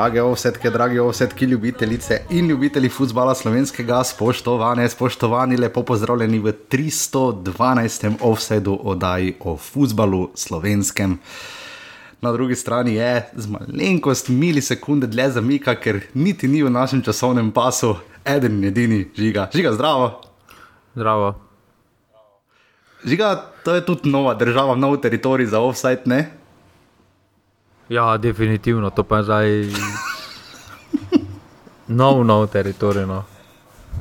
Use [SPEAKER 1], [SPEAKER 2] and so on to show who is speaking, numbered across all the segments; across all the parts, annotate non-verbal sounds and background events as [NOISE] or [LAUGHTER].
[SPEAKER 1] Drage ovsetke, drage ovsetke, ljubitelice in ljubitelji futbola slovenskega, spoštovane, spoštovani, lepo pozdravljeni v 312. offsetu oddaji o futbalu slovenskem. Na drugi strani je z malenkost milisekunde dlje zamika, ker niti ni v našem časovnem pasu, eden in edini žiga. Žiga, zdravo.
[SPEAKER 2] Zdravo.
[SPEAKER 1] Žiga, to je tudi nova država, nov teritorij za offset, ne?
[SPEAKER 2] Ja, definitivno, to pa je zdaj [LAUGHS] nov, nov teritorij. No.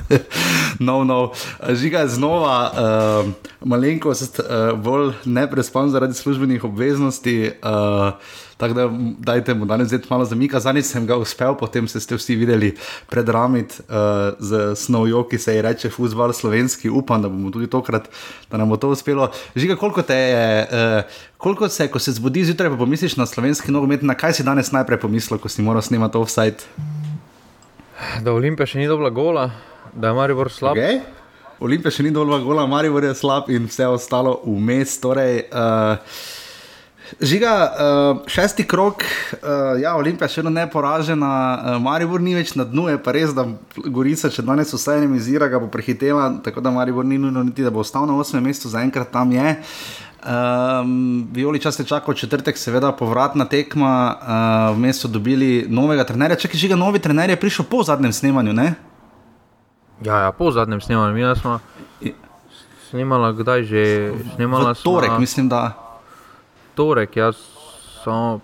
[SPEAKER 2] [LAUGHS]
[SPEAKER 1] no, no. Žiga je znova uh, malenkost uh, bolj neprespan zaradi službenih obveznosti. Uh, Tako da, dajte mu danes malo zamika. Zadnjič sem ga uspel, potem ste vsi videli predramit uh, z snovjo, ki se ji reče Fusbal slovenski. Upam, da bomo tudi tokrat, da nam bo to uspelo. Žiga, koliko te je, uh, koliko se, ko se zbudi zjutraj, pa pomisliš na slovenski nogomet, na kaj si danes najprej pomislil, ko si moral snemati offside?
[SPEAKER 2] Da Olimpija še ni dobila gola, da je Maribor slab.
[SPEAKER 1] Okay. Olimpija še ni dobila gola, Maribor je slab in vse ostalo vmes. Torej, uh, Žiga, uh, šesti krok, uh, ja, Olimpija še vedno neporažena, uh, Maribor ni več na dnu, je pa res, da Gorica, če danes vse enemizira, ga bo prehitela, tako da Maribor ni nujno niti, da bo ostal na osmem mestu, zaenkrat tam je. Um, Violi čas je čakal četrtek, seveda povratna tekma, uh, vmes so dobili novega trenerja. Je že novi trener, je prišel po zadnjem snemanju. Ne?
[SPEAKER 2] Ja, ja, po zadnjem snemanju, mi smo snimali, kdaj že snimali.
[SPEAKER 1] Torek, mislim, da
[SPEAKER 2] torek, jaz samo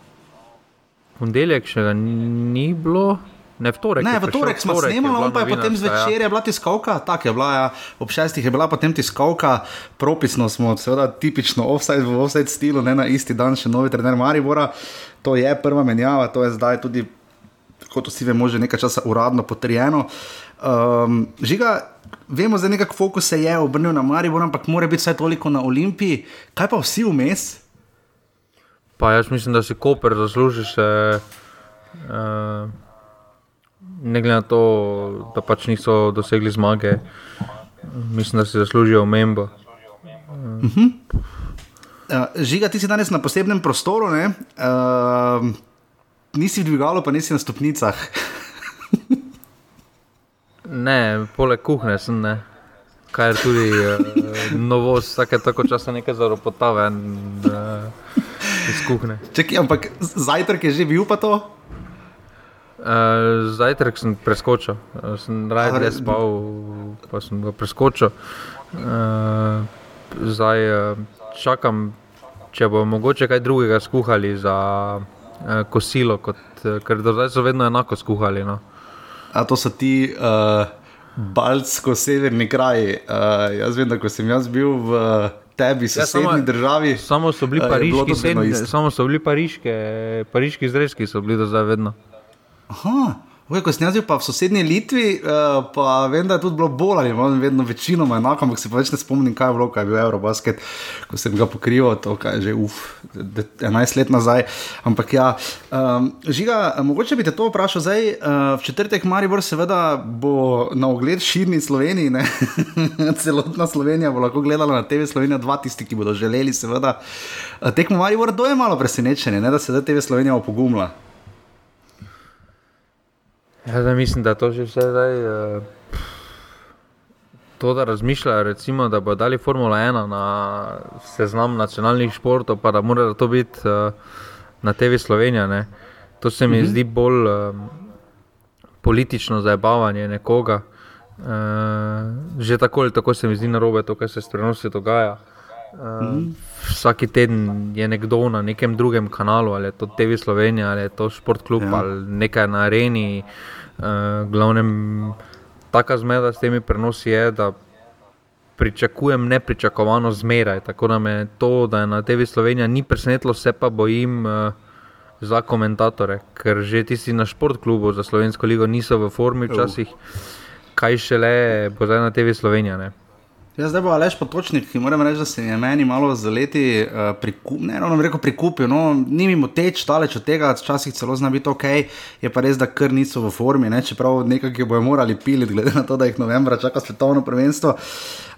[SPEAKER 2] ponedeljek še ni bilo. Ne, v torek,
[SPEAKER 1] ne, v torek smo snemali, on pa je potem zvečer ja. je bila tiskovka, tako je bila, ja, ob šestih je bila potem tiskovka, propisno smo, seveda, tipično offside v offside stilu, ne na isti dan še novi trener Maribora. To je prva menjava, to je zdaj tudi, kot vsi vemo, že nekaj časa uradno potrjeno. Um, žiga, vemo, da nekako fokus se je obrnil na Maribor, ampak mora biti vse toliko na Olimpiji. Kaj pa vsi vmes?
[SPEAKER 2] Pa jaz mislim, da si Koper zasluži še. Uh, ne glede na to, da pač niso dosegli zmage, mislim, da si zaslužijo omembo. Uh.
[SPEAKER 1] Uh -huh. uh, žiga, ti si danes na posebnem prostoru, uh, nisi v dvigalu, pa nisi na stopnicah.
[SPEAKER 2] ne, poleg kuhne sem ne. Kaj je tudi uh, novost, tako, tako časa nekaj zaropotave. Uh, iz kuhne.
[SPEAKER 1] Čekaj, ampak zajtrk je že bil pa to?
[SPEAKER 2] Uh, zajtrk sem preskočil, uh, sem raje res spal, pa sem ga preskočil. Uh, zdaj uh, čakam, če bo mogoče kaj drugega skuhali za uh, kosilo, kot, uh, ker do zdaj so vedno enako skuhali. No.
[SPEAKER 1] A to so ti uh, baltsko-severni kraji. Uh, jaz vem, da ko sem jaz bil v. Tebi, ja, sosednji državi.
[SPEAKER 2] Samo so bili pariški, sedmi, samo so bili pariške, pariški zrezki, so bili do zdaj vedno.
[SPEAKER 1] Aha. Oj, ko sem jaz bil v sosednji Litvi, uh, pa vem, da je tudi bilo bolj ali manj, vedno večinoma enako, ampak se pa več ne spomnim, kaj je bilo, kaj je bil Eurobasket, ko sem ga pokrival, to je že uf, 11 let nazaj. Ampak ja, um, žiga, mogoče bi te to vprašal zdaj. Uh, v četrtek Maribor seveda bo na ogled širni Sloveniji, [LAUGHS] celotna Slovenija bo lahko gledala na TV Slovenija, dva tisti, ki bodo želeli, seveda. Uh, tekmo Maribor, to je malo presenečenje, ne, da se da TV Slovenija opogumla.
[SPEAKER 2] Ja, da mislim, da to že vse zdaj. Uh, to, da razmišljajo, recimo, da bo dali Formula 1 na seznam nacionalnih športov, pa da mora to biti uh, na TV Slovenija. Ne? To se mi mhm. -huh. zdi bolj um, politično zabavanje nekoga. Uh, že tako ali tako se mi zdi narobe to, kar se s prenosi dogaja. Uh, uh -huh vsak teden je nekdo na nekem drugem kanalu, ali je to TV Slovenija, ali je to Sport Club, ja. ali nekaj na areni. Uh, glavnem, taka zmeda s temi prenosi je, da pričakujem nepričakovano zmeraj. Tako da me to, da je na TV Slovenija ni presenetilo, se pa bojim. Uh, Za komentatore, ker že tisti na športklubu za Slovensko ligo niso v formi, včasih, kaj šele bo zdaj na TV Slovenija. Ne?
[SPEAKER 1] Ja, zdaj bo Aleš potočnik, ki moram reči, da se je meni malo z leti uh, prikupil, ne ravno rekel prikupil, no, ni mi moteč, daleč od tega, včasih celo zna biti ok, je pa res, da kar niso v formi, ne, čeprav nekaj, ki bojo morali piliti, glede na to, da jih novembra čaka svetovno prvenstvo.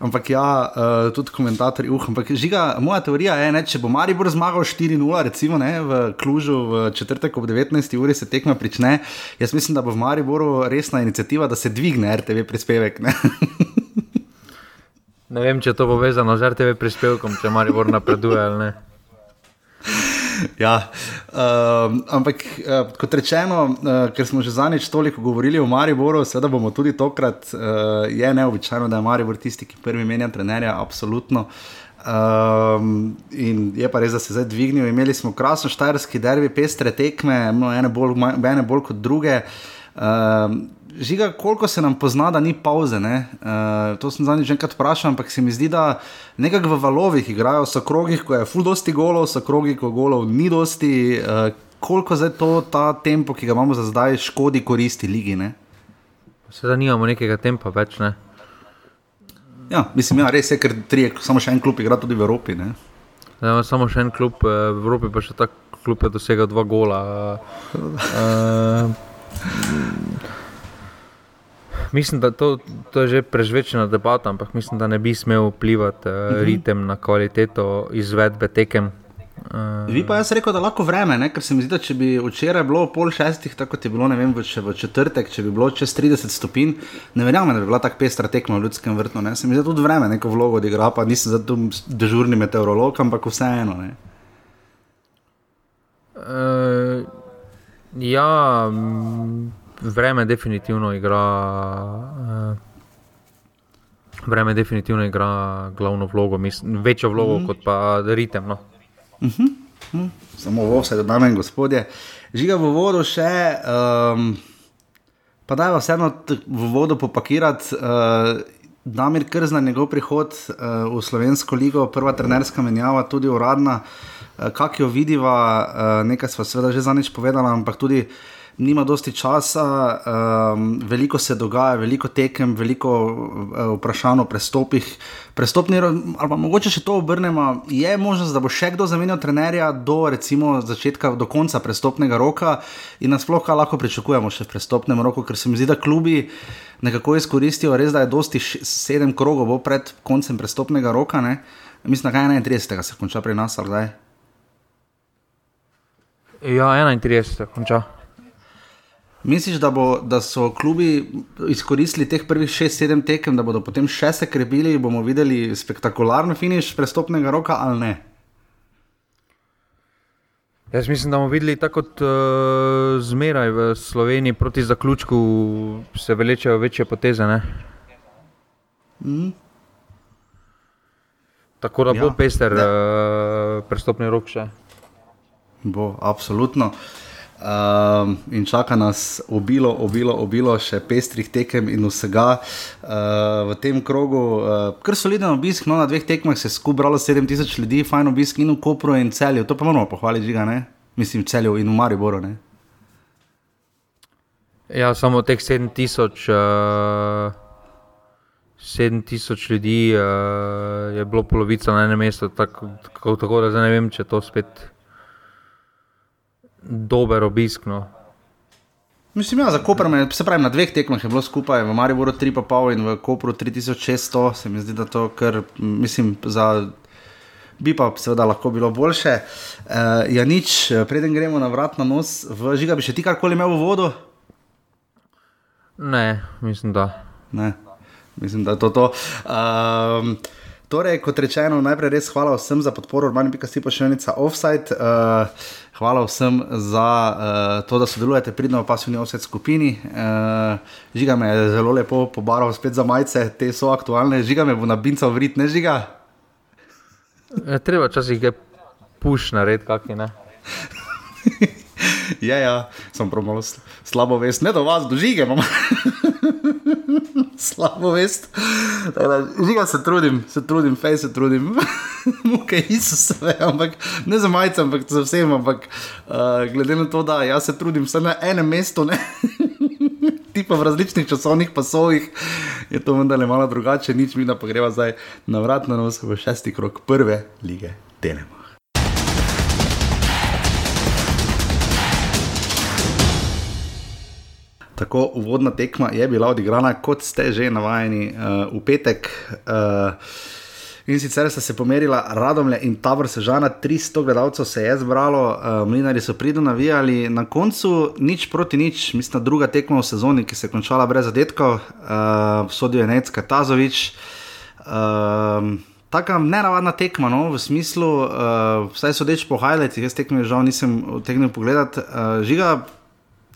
[SPEAKER 1] Ampak ja, uh, tudi komentatorji, uh, ampak žiga, moja teorija je, ne, če bo Maribor zmagal 4-0, recimo ne, v Klužu v četrtek ob 19. uri se tekma prične, jaz mislim, da bo v Mariboru resna inicijativa, da se dvigne RTV prispevek. [LAUGHS]
[SPEAKER 2] Ne vem, če je to povezano z RTV prispevkom, če Maribor napreduje ali ne.
[SPEAKER 1] Ja, uh, ampak uh, kot rečeno, uh, ker smo že zadnjič toliko govorili o Mariboru, seveda bomo tudi tokrat, uh, je neobičajno, da je Maribor tisti, ki prvi menja trenerja, absolutno. Um, in je pa res, da se je zdaj dvignil. Imeli smo krasno štajerski derbi, pestre tekme, no, ene, bolj, ene bolj kot druge. Um, žiga, koliko se nam pozna, da ni pauze. Uh, to sem zadnjič enkrat vprašal, ampak se mi zdi, da nekako v valovih igrajo, so krogi, ko je full dosti golov, so krogi, ko golov ni dosti. Uh, koliko zdaj to, ta tempo, ki ga imamo za zdaj, škodi koristi ligi?
[SPEAKER 2] Sedaj nimamo nekega tempa več. Ne?
[SPEAKER 1] Ja, mislim, ja, res je, ker tri, samo še en klub igra tudi v Evropi.
[SPEAKER 2] Ja, samo še en klub eh, v Evropi, pa še ta klub je dosegel dva gola. Uh, [LAUGHS] mislim, da to, to je že prežvečena debata, ampak mislim, da ne bi smel vplivati uh, -huh. ritem na kvaliteto izvedbe tekem.
[SPEAKER 1] Uh, Vi pa jaz rekel, da lahko vreme, ne? ker se mi zdi, da če bi včeraj bilo pol šestih, tako kot je bilo vem, v, v četrtek, če bi bilo čez 30 stopinj, ne verjamem, da bi bila tako pestra tekma v ljudskem vrtu. Ne? Se mi zdi, da tudi vreme neko vlogo odigra, pa nisem zato dežurni meteorolog, ampak vseeno.
[SPEAKER 2] Uh, ja. M vreme definitivno igra. Uh, Vreme definitivno igra glavno vlogo, mislim, večjo vlogo mm -hmm. kot pa ritem. No.
[SPEAKER 1] Mm -hmm. Mm -hmm. Samo vse, dame in gospodje. Žiga v vodo še, um, pa da je vseeno v vodo popakirati. Uh, Damir Krzna, njegov prihod uh, v Slovensko ligo, prva trenerska menjava, tudi uradna. Uh, Kak jo vidiva, uh, nekaj smo seveda že zanič povedali, ampak tudi uh, nima dosti časa, um, veliko se dogaja, veliko tekem, veliko uh, vprašanj o prestopih. Prestopni, ali pa mogoče še to obrnemo, je možnost, da bo še kdo zamenjal trenerja do recimo začetka, do konca prestopnega roka in nasploh kaj lahko pričakujemo še v prestopnem roku, ker se mi zdi, da klubi nekako izkoristijo res, da je dosti sedem krogov pred koncem prestopnega roka. Ne? Mislim, da je 31. se konča pri nas, ali kaj?
[SPEAKER 2] Ja, 31. se konča.
[SPEAKER 1] Misliš, da, bo, da so klubi izkoristili teh prvih 6-7 tekem, da bodo potem še se krebili in bomo videli spektakularno finiš prestopnega roka ali ne?
[SPEAKER 2] Jaz mislim, da bomo videli tako kot uh, zmeraj v Sloveniji proti zaključku, se velečejo večje poteze. Mm. Tako da ja, bo pester uh, prestopni rok še.
[SPEAKER 1] Bo, absolutno. Uh, Um, in čaka nas obilo, obilo, obilo še pestrih tekem in vsega uh, v tem krogu. Uh, kar soliden obisk, no, na dveh tekmah se je skubralo 7000 ljudi, fajn obisk in v Kopru in celju. To pa moramo pohvaliti, žiga, ne? mislim, celju in v Mariboru. Ne?
[SPEAKER 2] Ja, samo teh 7000. Uh... 7000 ljudi uh, je bilo polovica na enem mestu, tako, tako, tako da ne vem, če to spet dober obisk. No.
[SPEAKER 1] Mislim, ja, za Koper, se pravi, na dveh tekmah je bilo skupaj, v Mariboru 3,5 in v Kopru 3600, se mi zdi, da to kar, mislim, za. Bi pa seveda lahko bilo boljše. Uh, ja, nič, preden gremo na vrat na nos, v žiga bi še ti karkoli imel v vodo?
[SPEAKER 2] Ne, mislim, da.
[SPEAKER 1] Ne, mislim, da je to to. Uh, torej, kot rečeno, najprej res hvala vsem za podporo, urban pika si pa še enica offside. Uh, Hvala vsem za uh, to, da sodelujete pridno v pasivni offset skupini. Uh, žiga me je zelo lepo pobaral spet za majice, te so aktualne. Žiga me bo na binca vrit, ne žiga.
[SPEAKER 2] Je, treba časih je puš nared, kakšni ne. [LAUGHS]
[SPEAKER 1] ja, ja, sem prav malo slabo vest, ne do vas, do žige imam. [LAUGHS] [LAUGHS] slabo vest. Žiga se trudim, se trudim, fej se trudim. [LAUGHS] Muke Isus, ampak ne za majice, ampak za vsem. Ampak uh, glede na to, da jaz se trudim vse na enem mestu, ne. [LAUGHS] tipa v različnih časovnih pasovih, je to vendar malo drugače, nič mi pa greva zdaj na vrat na nos v šesti krok prve lige Telema. Tako uvodna tekma je bila odigrana, kot ste že navajeni uh, v petek. Uh, In sicer sta se pomerila Radomlje in Tabor Sežana, 300 gledalcev se je zbralo, uh, mlinari so pridno navijali, na koncu nič proti nič, mislim, druga tekma v sezoni, ki se je končala brez zadetkov, uh, sodijo je Necka Tazovič. Uh, Taka nenavadna tekma, no, v smislu, uh, vsaj sodeč po highlightih, jaz tekme žal nisem utegnil pogledati. Uh, žiga,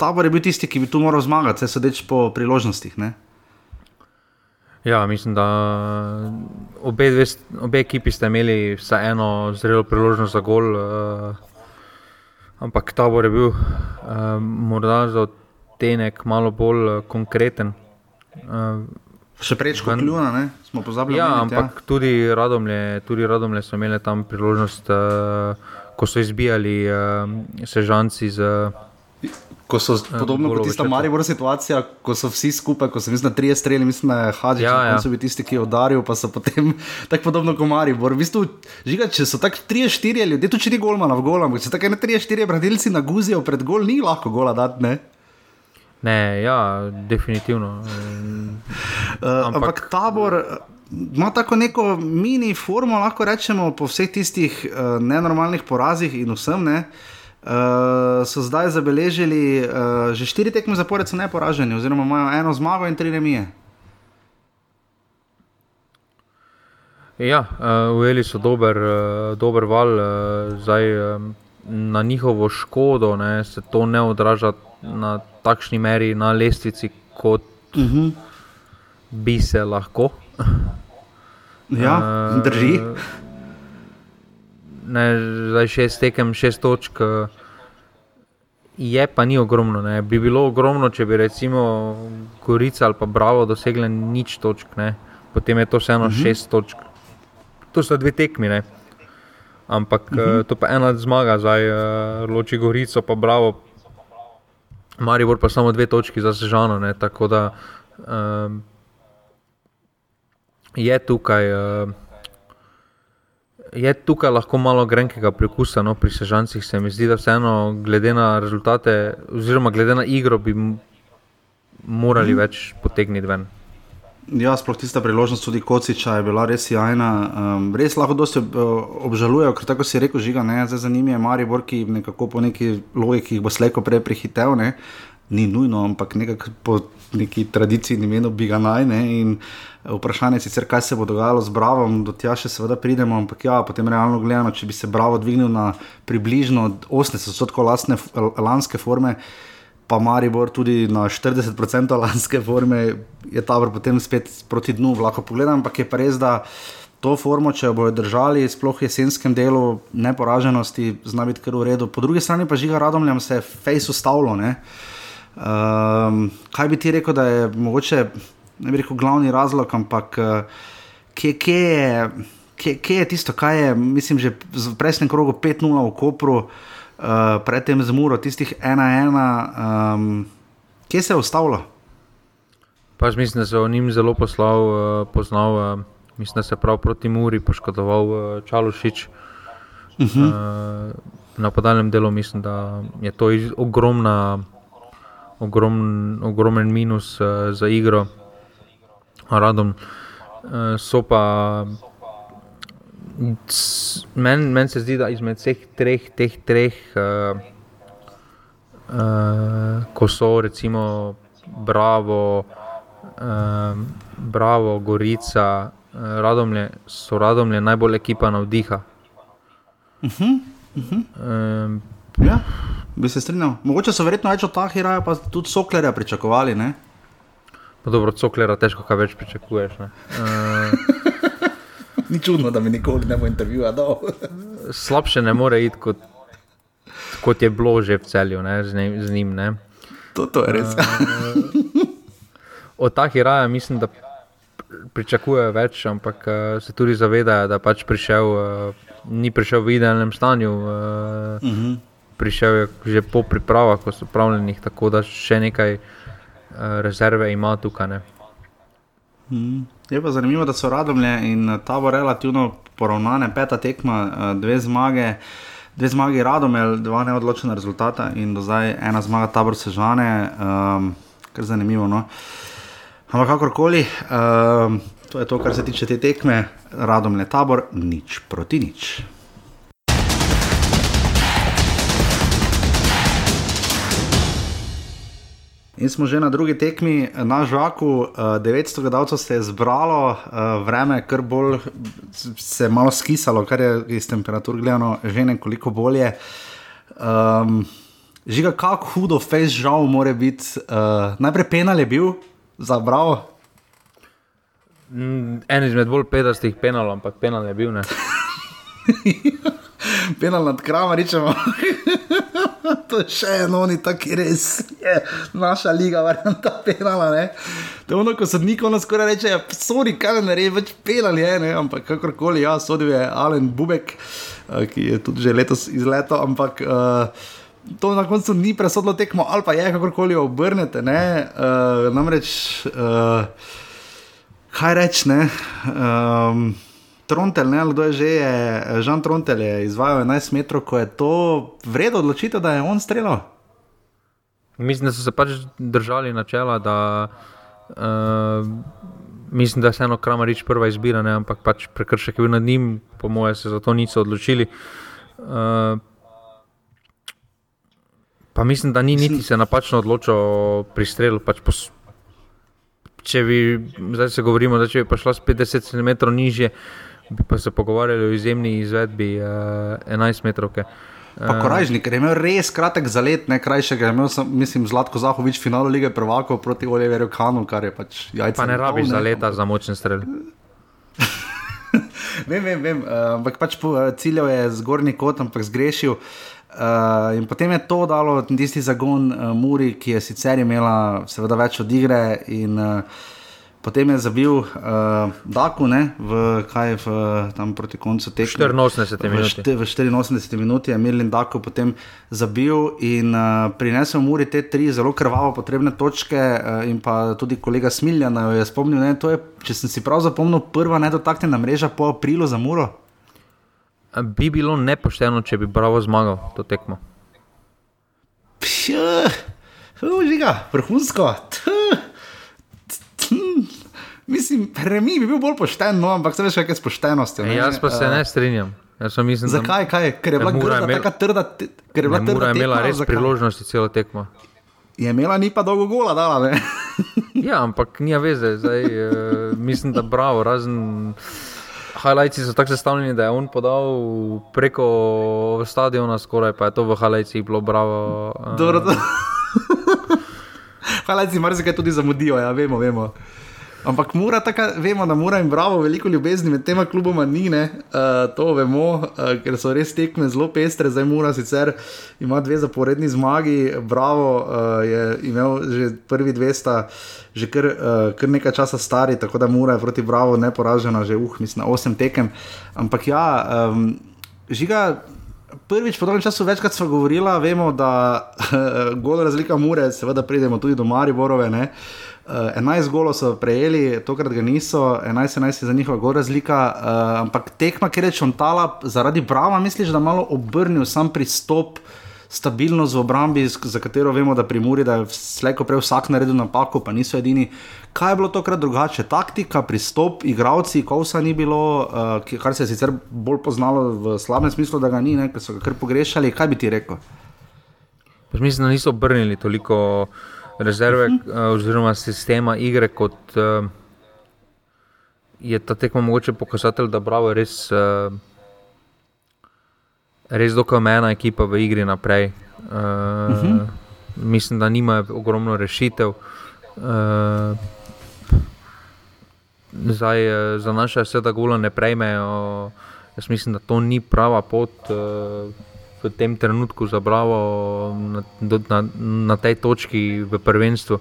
[SPEAKER 1] tabor je bil tisti, ki bi tu moral zmagati, vsaj sodeč po priložnostih. Ne?
[SPEAKER 2] Ja, mislim, da obe, dve, obe ekipi ste imeli vseeno zelo priložnost za gol, uh, ampak ta bo je bil uh, morda za tenek malo bolj uh, konkreten.
[SPEAKER 1] Uh, Še prej, kot Ljuna, ne? smo pozabili.
[SPEAKER 2] Ja, meniti, ampak ja. Tudi, radomlje, tudi radomlje so imeli tam priložnost, uh, ko so izbijali uh, sežanci z. Uh,
[SPEAKER 1] ko so ja, podobno kot tista Maribor situacija, ko so vsi skupaj, ko so mislim, trije streli, mislim, da je Hadži, ja, ja. so bili tisti, ki je udaril, pa so potem [LAUGHS] tako podobno kot Maribor. V bistvu, žiga, če so tako trije, štirje ljudje, tu čiri golmana v golam, če so tako ne trije, štirje bradilci na guzijo pred gol, ni lahko gola dati, ne?
[SPEAKER 2] Ne, ja, definitivno.
[SPEAKER 1] Uh, ampak, ampak tabor. Ima tako neko mini formo, lahko rečemo, po vseh tistih uh, nenormalnih porazih in vsem. Ne? Uh, uh, so zdaj zabeležili uh, že štiri tekme zapored, so neporaženi, oziroma imajo eno zmago in tri remije.
[SPEAKER 2] Ja, uh, ujeli so dober, uh, dober val, uh, zdaj um, na njihovo škodo ne, se to ne odraža na takšni meri na lestvici, kot uh mhm. -huh. bi se lahko.
[SPEAKER 1] Ja, drži. Uh,
[SPEAKER 2] ne, zdaj šest tekem, šest točk. Je pa ni ogromno. Ne. Bi bilo ogromno, če bi recimo Gorica ali pa Bravo dosegli nič točk, ne. potem je to vseeno uh mhm. -huh. šest točk. To so dve tekmi. Ne. Ampak uh -huh. to pa ena zmaga, zdaj loči Gorico, pa Bravo. Maribor pa samo dve točki za sežano. Ne. Tako da um, je tukaj. Uh, je tukaj lahko malo grenkega prekusa no, pri sežancih. Se mi zdi, da vseeno, glede na rezultate, oziroma glede na igro, bi morali mm. več potegniti ven.
[SPEAKER 1] Ja, sploh tista priložnost tudi Kociča je bila res jajna. Um, res lahko dosti obžalujejo, ker tako si rekel, žiga, ne, zdaj zanimivo je Maribor, ki nekako po neki logiki bo slejko prej prehitev. Ne ni nujno, ampak nekako po neki tradiciji in imenu bi ga naj. Ne, vprašanje je sicer, kaj se bo dogajalo z Bravo, do tja še seveda pridemo, ampak ja, potem realno gledano, če bi se Bravo dvignil na približno 80% lastne lanske forme. Pa Maribor tudi na 40% lanske forme je ta vrh potem spet proti dnu, lahko pogledam, ampak je pa res, da to formo, če jo bodo držali, sploh v jesenskem delu, neporaženosti, zna biti kar v redu. Po drugi strani pa žiga radomljam se face ustavilo. Um, kaj bi ti rekel, da je mogoče ne bi rekel glavni razlog, ampak uh, kje, kje, je, kje, kje je tisto, kaj je, mislim, že v prejšnjem krogu 5-0 v Kopru, uh, predtem z Muro, tistih 1-1, um, ehm, kje se je ustavilo?
[SPEAKER 2] Pač mislim, da se je o njim zelo poslal, uh, poznal, uh, mislim, da se je prav proti Muri poškodoval uh, Čalušič. Uh -huh. uh, na podaljnem delu mislim, da je to ogromna ogromen, ogromen minus uh, za igro. Radom uh, so pa. Meni men se zdi, da izmed vseh treh, teh treh, uh, uh, ko so recimo Bravo, uh, Bravo Gorica, uh, Radomlje, so Radomlje najbolj ekipa navdiha.
[SPEAKER 1] Uh -huh, uh -huh. Uh, ja bi se strinjal. Mogoče so verjetno več od Tahira, pa tudi Soklerja pričakovali. Ne?
[SPEAKER 2] Pa dobro, Soklera težko kaj več pričakuješ. Uh... [LAUGHS]
[SPEAKER 1] Ni čudno, da mi nikoli ne bo intervjuja dal. [LAUGHS]
[SPEAKER 2] Slabše ne more iti, kot, kot je bilo že v celju ne, z, ne, z njim. Ne.
[SPEAKER 1] To, to je res. Uh,
[SPEAKER 2] od Tahira mislim, da pričakujejo več, ampak uh, se tudi zavedajo, da pač prišel, uh, ni prišel v idealnem stanju. Uh, uh -huh prišel je že po pripravah, ko so pravljeni, tako da še nekaj rezerve ima tukaj.
[SPEAKER 1] Hmm. Je pa zanimivo, da so radomlje in ta bo relativno poravnane, peta tekma, dve zmage. Dve zmagi Radomel, dva neodločena rezultata in do zdaj ena zmaga tabor sežane, um, kar zanimivo. No? Ampak kakorkoli, um, to je to, kar se tiče te tekme, Radomel tabor, nič proti nič. In smo že na drugi tekmi na žaku, 900 gledalcev se je zbralo, vreme je kar bolj se je malo skisalo, kar je iz temperatur gledano že nekoliko bolje. Um, žiga, kako hudo, face žal, mora biti. Uh, najprej penal je bil za bravo.
[SPEAKER 2] Mm, en izmed bolj pedastih penalov, ampak penal je bil. [LAUGHS]
[SPEAKER 1] penal nad krama, rečemo. To je še eno, ni tako res, je naša liga, verjamem, ta penala. Ne? To je ono, ko sodnik ono skoraj reče, sodi, kaj ne reče, več penal je, ne? ampak kakorkoli, ja, sodil je Alen Bubek, uh, ki je tudi že letos izleto, ampak. Uh, To na koncu ni presodilo tekmo, ali pa je, kakorkoli obrnete. Uh, namreč, uh, kaj reči, ne. Um, Trontel, ne, kdo je že, je, Žan Trontel je izvajal 11 metrov, ko je to vredno odločitev, da je on streljal.
[SPEAKER 2] Mislim, da so se pač držali načela, da uh, mislim, da se eno kramarič prva izbira, ne, ampak pač prekršek je bil nad njim, po mojem, se za to niso odločili. Uh, pa mislim, da ni niti se napačno odločil pri strelu. Pač če bi, zdaj se govorimo, da če bi šla 50 cm nižje, bi pa se pogovarjali o izjemni izvedbi uh, 11 metrov.
[SPEAKER 1] Pa korajžnik, ker je imel res kratek zalet, ne krajšega, imel sem, mislim, Zlatko Zahovič v finalu lige prvakov proti Oliverju Kanu, kar je pač jajce.
[SPEAKER 2] Pa ne rabiš zaleta za močen strel. [LAUGHS]
[SPEAKER 1] vem, vem, vem, uh, ampak pač ciljev je zgornji kot, ampak zgrešil. Uh, in potem je to dalo tisti zagon uh, Muri, ki je sicer imela seveda več od igre in uh, Potem je zabil uh, Daku, ne, v, kaj v, tam proti koncu
[SPEAKER 2] tega. 84 minut.
[SPEAKER 1] V 84 minut je Mirlin Daku potem zabil in uh, prinesel Muri te tri zelo krvavo potrebne točke. Uh, in pa tudi kolega Smiljan je spomnil, da je, če sem si prav zapomnil, prva nedotaknjena mreža po aprilu za Muro.
[SPEAKER 2] Bi bilo nepošteno, če bi Bravo zmagal to tekmo.
[SPEAKER 1] Pja, užiga, vrhunsko. Tuh. Mislim, remi bi bil bolj pošten, no, ampak se veš, kaj je s poštenostjo.
[SPEAKER 2] Ne? Jaz pa se uh, ne strinjam. Mislim,
[SPEAKER 1] zakaj? Kaj? Ker je bila grda, imel, taka trda, ker je bila trda.
[SPEAKER 2] Je imela res zakaj? priložnosti celo tekmo.
[SPEAKER 1] Je imela, ni pa dolgo gola dala. [LAUGHS]
[SPEAKER 2] ja, ampak nija veze. Zdaj, uh, mislim, da bravo, razen. Highlights so tako sestavljeni, da je on podal preko stadiona, skoraj pa je to v Highlightsih bilo bravo.
[SPEAKER 1] Uh, Hvala, da si tudi zamudijo, ja, vemo, vemo. Ampak mora tako, vemo, da mora in bravo, veliko ljubezni med tema kluboma ni, uh, to vemo, uh, ker so res tekme zelo pestre, zdaj mora sicer ima dve zaporedni zmagi, bravo uh, je imel že prvi dve sta. Že kar, uh, kar nekaj časa stari, tako da mora proti Bravo neporažena, že uh, mislim, na osem tekem. Ampak ja, um, žiga, prvič po dolgem času večkrat smo govorili, vemo, da [LAUGHS] golo razlika mure, seveda pridemo tudi do Mariborove. Ne? 11 golov so prejeli, tokrat ga niso, 11-11 je za njihova gora razlika, uh, ampak tekma, ki reče Ontala, zaradi Brava, misliš, da malo obrnil sam pristop, stabilnost v obrambi, za katero vemo, da pri Muri, da je slejko prej vsak naredil napako, pa niso edini. Kaj je bilo tokrat drugače? Taktika, pristop, igravci, kovsa ni bilo, uh, kar se je sicer bolj poznalo v slabem smislu, da ga ni, ker so ga kar pogrešali. Kaj bi ti rekel?
[SPEAKER 2] Pač mislim, da niso obrnili toliko rezerve uh -huh. uh, oziroma sistema igre, kot uh, je ta tekmo mogoče pokazati, da Bravo je res, uh, res dokaj omejena ekipa v igri naprej. Uh, uh -huh. Mislim, da nima ogromno rešitev. Uh, zdaj, za naše vse da golo ne prejmejo. Jaz mislim, da to ni prava pot uh, v tem trenutku za Bravo na, na, na tej točki v prvenstvu,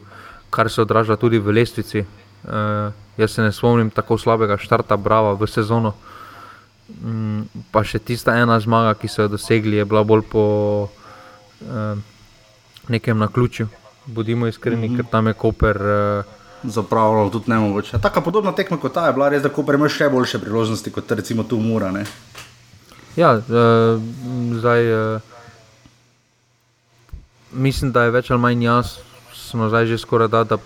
[SPEAKER 2] kar se odraža tudi v lestvici. Uh, jaz se ne spomnim tako slabega štarta Brava v sezono. Um, pa še tista ena zmaga, ki so jo dosegli, je bila bolj po uh, nekem naključju. bodimo iskreni, mm -hmm. ker tam je Koper. Uh,
[SPEAKER 1] Zapravljalo tudi ne mogoče. Taka podobna tekma kot ta je bila, res da Koper ima še boljše priložnosti kot recimo tu Mura. Ne?
[SPEAKER 2] Ja, uh, zdaj. Uh, mislim, da je več ali manj jaz, smo zdaj že skoraj da, da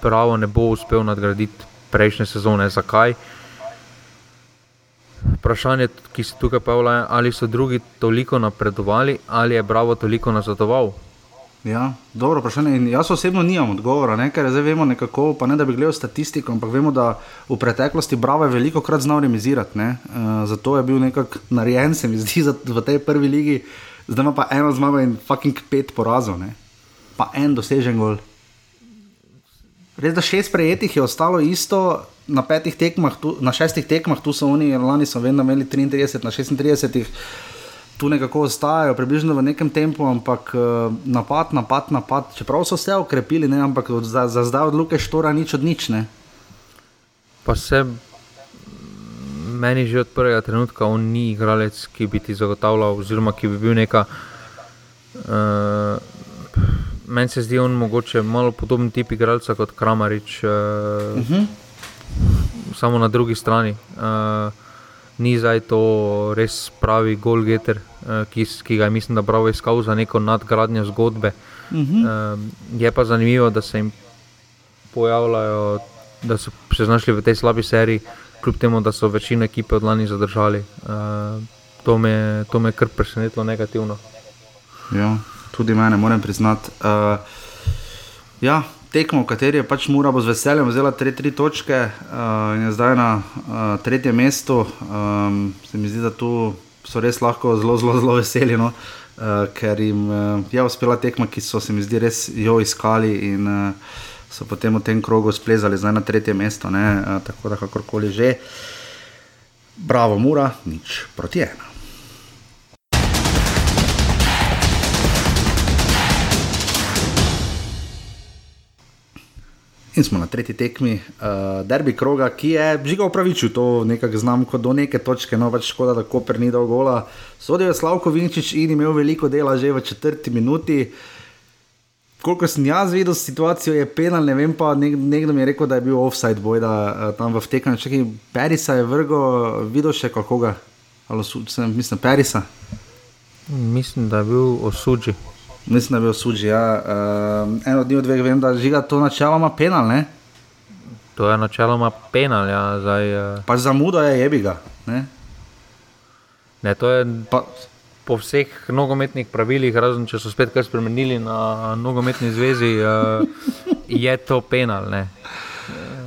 [SPEAKER 2] pravo ne bo uspel nadgraditi prejšnje sezone. Zakaj? Vprašanje, ki se tukaj pojavlja, ali so drugi toliko napredovali, ali je Bravo toliko nazadoval.
[SPEAKER 1] Ja, dobro vprašanje. In jaz osebno nimam odgovora, ne? ker zdaj vemo nekako, pa ne da bi gledal statistiko, ampak vemo, da v preteklosti Bravo je veliko krat znal remisirati. Uh, zato je bil nekako narejen, se mi zdi, v tej prvi ligi, zdaj ima pa eno zmago in fucking pet porazov, ne? pa en dosežen gol. Res da šest prejetih je ostalo isto, na, tekmah, tu, na šestih tekmah, tu so oni, lani so vedno imeli 33, na 36, tu nekako ostajajo, približno v nekem tempu, ampak uh, napad, napad, napad. Čeprav so se okrepili, ne, ampak za, za zdaj od Luke Štora nič od nič. Ne.
[SPEAKER 2] Pa se meni že od prvega trenutka on ni igralec, ki bi ti zagotavljal, oziroma ki bi bil neka. Uh, Meni se zdi on mogoče malo podoben tip igralca kot Kramarič. Uh, uh -huh samo na drugi strani. Uh, ni zdaj to res pravi Golgeter, uh, ki, ki ga je, mislim, da pravi iskal za neko nadgradnjo zgodbe. Uh -huh. uh, je pa zanimivo, da se jim pojavljajo, da so se znašli v tej slabi seriji, kljub temu, da so večino ekipe od lani zadržali. Uh, to, me, to me kar presenetilo negativno.
[SPEAKER 1] Ja, tudi mene, moram priznati. Uh, ja, tekmo, v kateri je pač Mura z veseljem vzela tri, tri točke uh, in je zdaj na uh, tretjem mestu. Um, se mi zdi, da tu so res lahko zelo, zelo, zelo veseli, no? uh, ker jim uh, je uspela tekma, ki so se mi zdi res jo iskali in uh, so potem v tem krogu splezali zdaj na tretje mesto. Uh, tako da kakorkoli že. Bravo, Mura, nič proti ena. In smo na tretji tekmi, uh, derbi kroga, ki je žiga upravičil to nekako znamko do neke točke, no pač škoda, da Koper ni dal gola. Sodel je Slavko Vinčič in imel veliko dela že v četrti minuti. Koliko sem jaz videl situacijo, je penal, ne vem pa, nek, nekdo mi je rekel, da je bil offside boj, da uh, tam v vtekanju, če kaj Perisa je vrgo, videl še koga, ali sem, mislim, Perisa.
[SPEAKER 2] Mislim, da je bil osuđen.
[SPEAKER 1] Mislim, da je bil suži. Ja. Uh, eno od dveh vem, da žiga to načeloma penal. Ne?
[SPEAKER 2] To je načeloma penal. Ja, zdaj,
[SPEAKER 1] uh... Pač za mudo je jebiga. Ne?
[SPEAKER 2] Ne, to je pa... po vseh nogometnih pravilih, razen če so spet kaj spremenili na nogometni zvezi, uh, je to penal. Ne?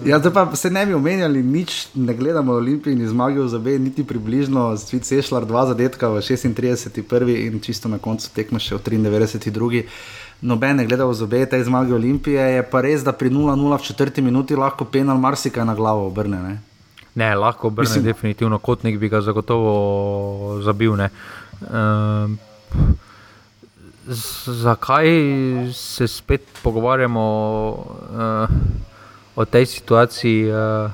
[SPEAKER 1] Ja, pa se ne bi omenjali, nič ne gledamo Olimpiji in zmagi za B, niti približno, Svit Sešljar, dva zadetka v 36. prvi in čisto na koncu tekme še v 93. drugi. Noben ne gledal za B, te zmage Olimpije, je pa res, da pri 0-0 v četrti minuti lahko penal marsikaj na glavo obrne. Ne,
[SPEAKER 2] ne lahko obrne, Mislim... definitivno kot nek bi ga zagotovo zabil. Um, zakaj se spet pogovarjamo? Uh, o tej situaciji, uh,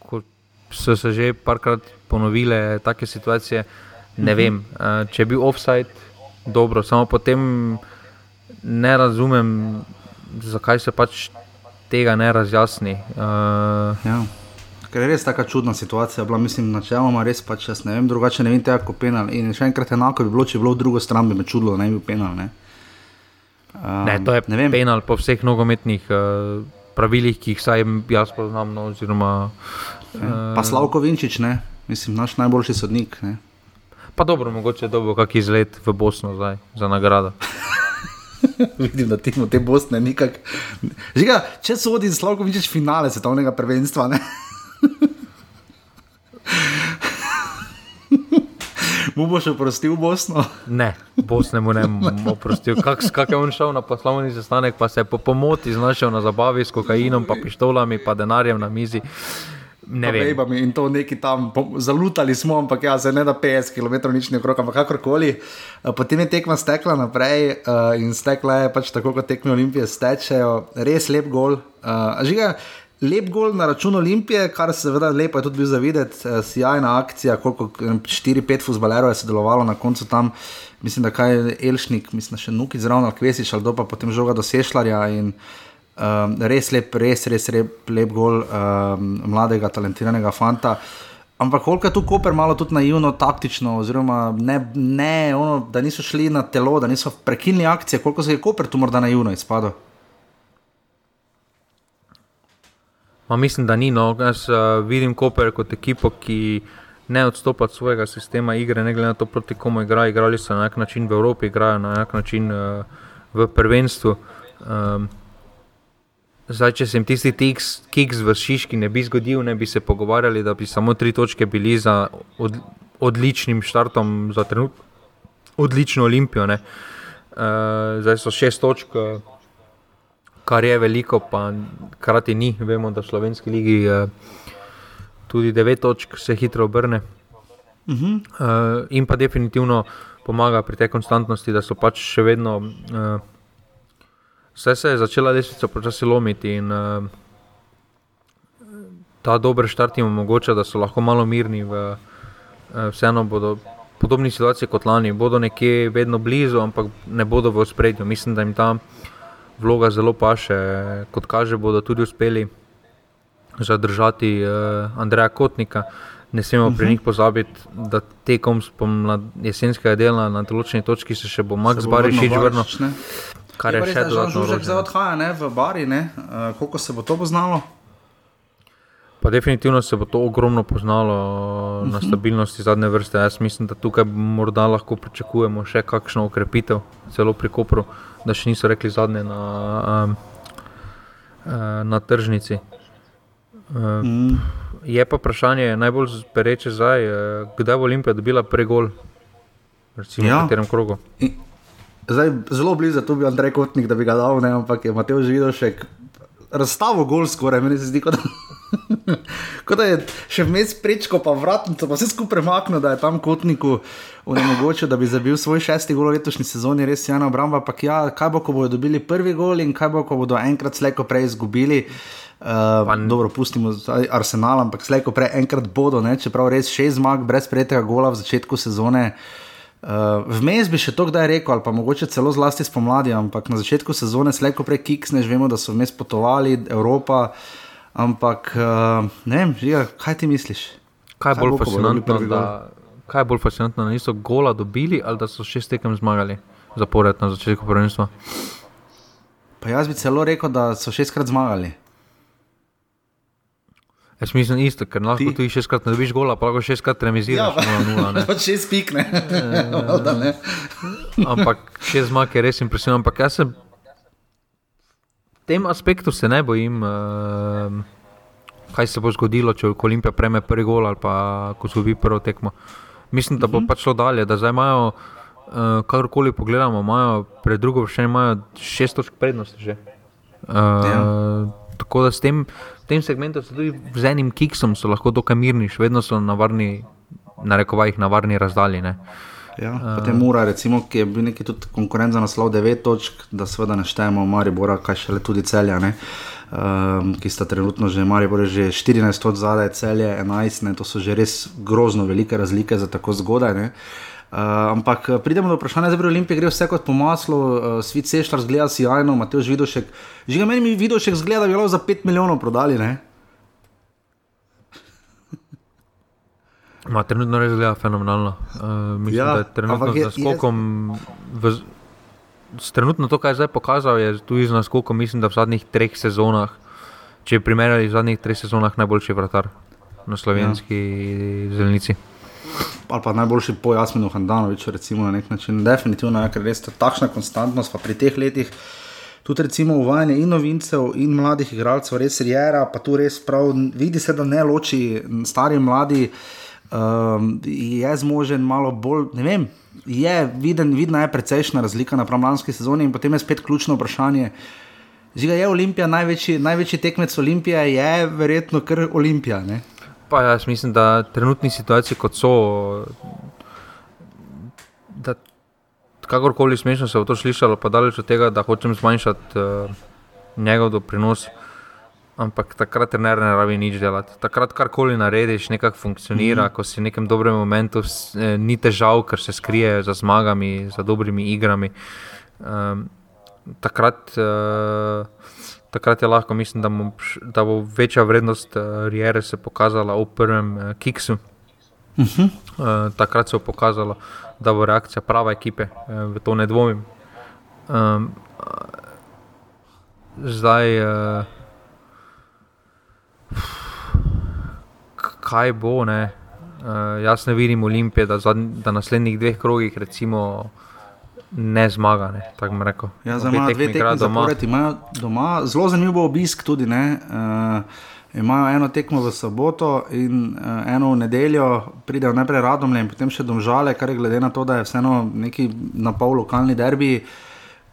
[SPEAKER 2] ko so se že parkrat ponovile take situacije. Ne mhm. vem, uh, če je bil offside, dobro, samo potem ne razumem, zakaj se pač tega ne razjasni. Uh,
[SPEAKER 1] ja. Ker je res tako čudna situacija, bila mislim, načeloma res pač jaz ne vem, drugače ne vem tega, kako penal. In še enkrat enako bi bilo, če bi bilo v drugo stran, bi me čudilo, da ne bi bil penal. Ne?
[SPEAKER 2] Um, ne, to je penal po vseh nogometnih. Uh, pravilih, ki jih vsaj jaz poznam. No, oziroma,
[SPEAKER 1] uh, pa Slavko Vinčič, ne? mislim, naš najboljši sodnik. Ne?
[SPEAKER 2] Pa dobro, mogoče je dobro, kak izlet v Bosno zdaj za nagrado. [LAUGHS]
[SPEAKER 1] Vidim, da ti v te Bosne nikak. Žiga, če so odi Slavko Vinčič finale svetovnega prvenstva. Mu boš oprostil Bosno?
[SPEAKER 2] Ne, Bosne mu ne bom oprostil. Kak, kak je on šel na poslovni sestanek, pa se je po pomoti znašel na zabavi s kokainom, pa pištolami, pa denarjem na mizi. Ne vem.
[SPEAKER 1] In to neki tam zalutali smo, ampak ja, se ne da 50 km nič ne okrog, ampak kakorkoli. Eh, potem je tekma stekla naprej uh, in stekla je pač tako, kot tekme Olimpije stečejo, res lep gol. Uh, žiga, Lep gol na račun Olimpije, kar se seveda lepo je tudi bil zavideti, eh, sjajna akcija, koliko 4-5 fusbalerov je sodelovalo na koncu tam, mislim, da kaj Elšnik, mislim, še Nuki zraven ali Kvesiš ali pa potem žoga do Sešljarja um, res lep, res, res lep, lep gol um, mladega, talentiranega fanta. Ampak koliko je tu Koper malo tudi naivno, taktično, oziroma ne, ne ono, da niso šli na telo, da niso prekinili akcije, koliko se je Koper tu morda naivno izpadlo.
[SPEAKER 2] Ma mislim, da ni. No. Jaz uh, vidim Koper kot ekipo, ki ne odstopa od svojega sistema igre, ne glede na to, proti komu igrajo. Igrali so na nek način v Evropi, igrajo na nek način uh, v prvenstvu. Um, zdaj, če se jim tisti kiks v Šiški ne bi zgodil, ne bi se pogovarjali, da bi samo tri točke bili za od, odličnim štartom, za trenutno odlično olimpijo. Uh, zdaj so šest točk. Uh, kar je veliko, pa krati ni. Vemo, da v slovenski ligi uh, tudi devet točk se hitro obrne. Uh -huh. uh, in pa definitivno pomaga pri tej konstantnosti, da so pač še vedno. Uh, Vse se je začela lestvica počasi lomiti in uh, ta dober štart jim omogoča, da so lahko malo mirni. V, uh, vseeno bodo podobni situaciji kot lani, bodo nekje vedno blizu, ampak ne bodo v spredju. Mislim, da jim ta vloga zelo paše. Kot kaže, bodo tudi uspeli zadržati uh, Andreja Kotnika. Ne smemo pri mhm. njih pozabiti, da tekom jesenskega dela na določeni točki se še bo Max Barišič vrnil.
[SPEAKER 1] Kar je, je še dodatno. Že zdaj odhaja ne, v Bari, ne? Uh, koliko se bo to poznalo?
[SPEAKER 2] Pa definitivno se bo to ogromno poznalo uh -huh. na mhm. stabilnosti zadnje vrste. Jaz mislim, da tukaj morda lahko pričakujemo še kakšno ukrepitev, celo pri Kopru, da še niso rekli zadnje na, um, na tržnici. Uh, mm. Je pa vprašanje najbolj pereče zdaj, kdaj bo Olimpija dobila pregol, recimo ja. v katerem krogu.
[SPEAKER 1] Zdaj, zelo blizu tu bi Andrej Kotnik, da bi ga dal, ne, ampak je Mateo Živido še razstavo gol skoraj, meni se zdi, da, kot da je še vmes prečko, pa vratnico, pa vse skupaj premaknil, da je tam Kotniku onemogočil, da bi zabil svoj šesti gol v letošnji sezoni, res je ena obramba, ampak ja, kaj bo, ko bodo dobili prvi gol in kaj bo, ko bodo enkrat slejko prej izgubili. Uh, dobro, pustimo Arsenal, ampak slejko prej enkrat bodo, ne, čeprav res šest zmag brez prejetega gola v začetku sezone. Uh, Vmes bi še to kdaj rekel, ali pa mogoče celo zlasti spomladi, ampak na začetku sezone slejko prej kiksneš, vemo, da so vmes potovali Evropa. Ampak uh, ne vem, žiga, kaj ti misliš?
[SPEAKER 2] Kaj je bolj fascinantno, da, kaj je bolj fascinantno, da niso gola dobili ali da so šest tekem zmagali zapored na začetku prvenstva?
[SPEAKER 1] Pa jaz bi celo rekel, da so šestkrat zmagali.
[SPEAKER 2] Jaz mislim isto, ker lahko ti šestkrat ne dobiš gola, pa lahko šestkrat remiziraš. Ja,
[SPEAKER 1] pa, pa [LAUGHS] šest pik, ne. [LAUGHS]
[SPEAKER 2] ne. ampak šest zmag je res impresivno. Ampak jaz se v tem aspektu se ne bojim, uh, kaj se bo zgodilo, če Olimpija preme prvi gol ali pa ko vi prvo tekmo. Mislim, da bo uh mhm. -huh. pač šlo dalje, da zdaj imajo, uh, kakorkoli pogledamo, imajo pred drugo še imajo šest točk prednosti že. Uh, ja. Tako da s tem tem segmentu so tudi z enim kiksom lahko dokaj mirni, še vedno so na varni, na rekovajih, na varni razdalji.
[SPEAKER 1] Ja, potem mora, recimo, ki je bil neki tudi konkurent za naslov 9 točk, da seveda naštejemo Maribora, kaj še le tudi celja, um, ki sta trenutno že, Maribor je že 14 točk zadaj, celje 11, ne? to so že res grozno velike razlike za tako zgodaj. Ne? Uh, ampak pridemo do vprašanja, da je Olimpija gre vse kot po maslu, uh, svet sešljar zgleda sjajno, Mateo Žvidošek. Že ga meni mi Žvidošek zgleda, da bi lahko za 5 milijonov prodali.
[SPEAKER 2] Ma, trenutno res zgleda fenomenalno. Uh, mislim, ja, da je trenutno z naskokom. V, s trenutno to, kar je zdaj pokazal, je tudi z naskokom, mislim, da v zadnjih treh sezonah, če primerjali v zadnjih treh sezonah, najboljši vratar na slovenski ja. zelenici
[SPEAKER 1] ali pa najboljši pojasnjen, Hendanovič, recimo na nek način. Definitivno je, ker res ta takšna konstantnost, pa pri teh letih. Tudi recimo uvajanje in novincev, in mladih igralcev, res je, pa tu res prav, vidi se, da ne loči stari in mladi, um, je zmožen malo bolj, ne vem, je viden, vidna je precejšna razlika na pramlanski sezoni in potem je spet ključno vprašanje. Ziga je Olimpija, največji, največji tekmec Olimpije je verjetno kar Olimpija. Ne?
[SPEAKER 2] Pa jaz mislim, da trenutni situacije, kot so, da kakorkoli smešno se bo to slišalo, pa daleč od tega, da hočem zmanjšati uh, njegov doprinos. Ampak takrat trener ne rabi nič delati. Takrat karkoli narediš, nekako funkcionira, mm -hmm. ko si v nekem dobrem momentu, eh, ni težav, ker se skrije za zmagami, za dobrimi igrami. Um, takrat, uh, takrat je lahko, mislim, da, mo, da bo večja vrednost uh, Riere se pokazala v prvem uh, kiksu. Uh -huh. uh, takrat se je pokazalo, da bo reakcija prave ekipe, uh, v to ne dvomim. Um, zdaj, uh, kaj bo, ne? Uh, jaz ne vidim Olimpije, da, da na naslednjih dveh krogih, recimo, ne zmaga. Ne,
[SPEAKER 1] ja, za me dve tekmi doma. doma. Zelo zanimiv bo obisk tudi. Uh, imajo eno tekmo v soboto in uh, eno v nedeljo, pridejo najprej radomlje in potem še domžale, kar je glede na to, da je vseeno neki na pol lokalni derbi.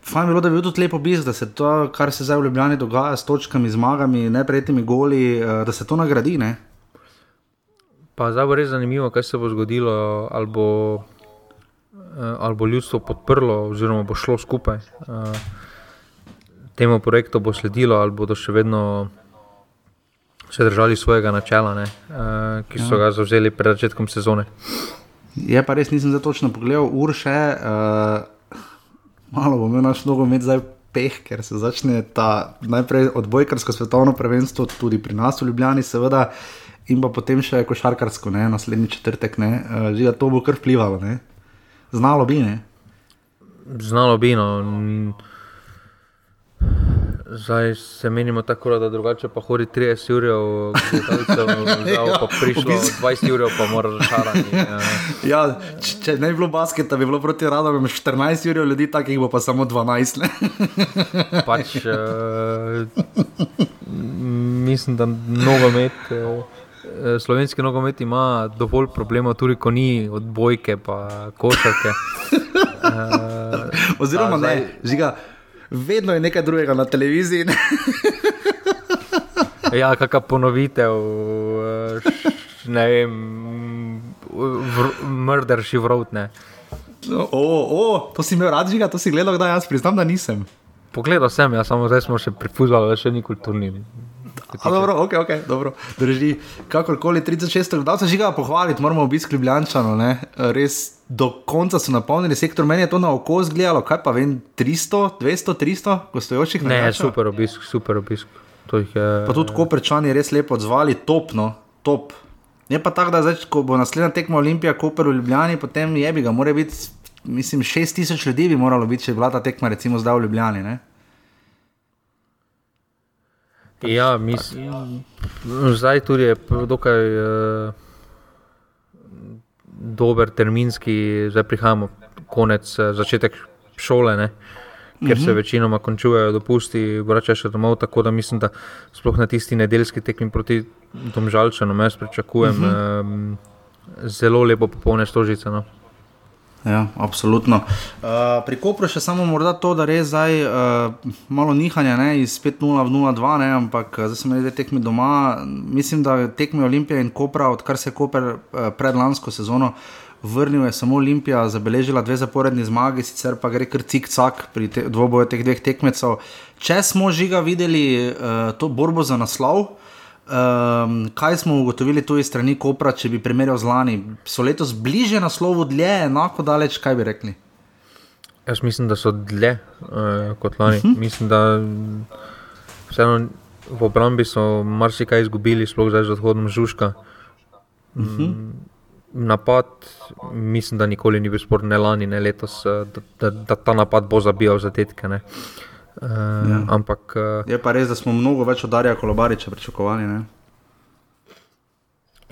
[SPEAKER 1] Fajn bilo, da bi bil tudi lep obisk, da se to, kar se zdaj v Ljubljani dogaja s točkami, zmagami, neprejetimi goli, uh, da se to nagradi. Ne?
[SPEAKER 2] Pa zdaj bo res zanimivo, kaj se bo zgodilo. Ali bo Eh, ali bo ljudstvo podprlo, oziroma bo šlo skupaj. Eh, temu projektu bo sledilo, ali bodo še vedno se držali svojega načela, ne, eh, ki so ja. ga zavzeli pred začetkom sezone.
[SPEAKER 1] Je pa res, nisem za točno pogledal, urše, uh, malo bo imel naš nogomet zdaj peh, ker se začne ta najprej odbojkarsko svetovno prvenstvo, tudi pri nas v Ljubljani, seveda, in pa potem še košarkarsko, ne, naslednji četrtek, ne, uh, že to bo kar vplivalo. Ne. Znalo bi, ne?
[SPEAKER 2] Znalo bi, no. Zdaj se menimo tako, da drugače pa hodi 30 ur, [LAUGHS] ja. pa prišlo 20 ur, pa mora rašarati.
[SPEAKER 1] Ja. [LAUGHS] ja, če ne bi bilo basketa, bi bilo proti rado, bi imel 14 ur ljudi, takih bo pa samo 12. [LAUGHS]
[SPEAKER 2] pač, uh, mislim, da mnogo med. Uh, slovenski nogomet ima dovolj problemov, tudi ko ni odbojke, pa košarke.
[SPEAKER 1] uh, Oziroma, zdaj... ne, žiga, vedno je nekaj drugega na televiziji.
[SPEAKER 2] ja, kakšna ponovitev, ne vem, mrder šivrotne.
[SPEAKER 1] O, o, to si imel rad, žiga, to si gledal, da jaz priznam, da nisem.
[SPEAKER 2] Pogledal sem, jaz samo zdaj smo še prifuzali, da še ni kulturni.
[SPEAKER 1] A, dobro, ok, ok, dobro. Drži, kakorkoli 36, da se žiga pohvaliti, moramo obiskati Ljubljančano, ne? res do konca so napolnili sektor, meni je to na oko zgledalo, kaj pa vem, 300, 200, 300, gostujočih
[SPEAKER 2] ne. Ne, super obisk, super obisk. Je...
[SPEAKER 1] Pa tudi koperčani res lepo odzvali, topno, top. Je pa tako, da zdaj, ko bo naslednja tekma Olimpija, Koper v Ljubljani, potem je bi ga, mora biti, mislim, 6000 ljudi bi moralo biti, če je bila ta tekma, recimo zdaj v Ljubljani. Ne?
[SPEAKER 2] Ja, mislim, zdaj tudi je dokaj uh, dober terminski, zdaj prihajamo konec, uh, začetek šole, ne, ker se mhm. večinoma končujejo dopusti, vračajo še domov. Tako da mislim, da sploh na tisti nedeljski tekmi proti domžalčanom, jaz pričakujem uh -huh. um, zelo lepo popolne stožice. No.
[SPEAKER 1] Ja, absolutno. Uh, pri Kopru še samo morda to, da res zdaj uh, malo nihanja ne, iz 5-0 v 0-2, ne, ampak zdaj smo imeli dve tekmi doma. Mislim, da tekme Olimpije in Kopra, odkar se je Koper uh, pred lansko sezono vrnil, je samo Olimpija zabeležila dve zaporedni zmagi, sicer pa gre kar cik-cak pri te, dvoboju teh dveh tekmecev. Če smo žiga videli uh, to borbo za naslov. Um, kaj smo ugotovili tu iz strani Kopra, če bi primerjal z lani? So letos bliže na slovo, dlje, enako daleč, kaj bi rekli?
[SPEAKER 2] Jaz mislim, da so dlje uh, kot lani. Uh mhm. -huh. Mislim, da vseeno v obrambi so marsikaj izgubili, sploh zdaj z odhodom Žužka. Uh -huh. um, napad, mislim, da nikoli ni bil spor, ne lani, ne letos, eh, da, da, da ta napad bo zabijal zadetke. Uh, Uh, ja. ampak, uh,
[SPEAKER 1] je pa res, da smo mnogo več od Darja Kolobariča pričakovali. Ne?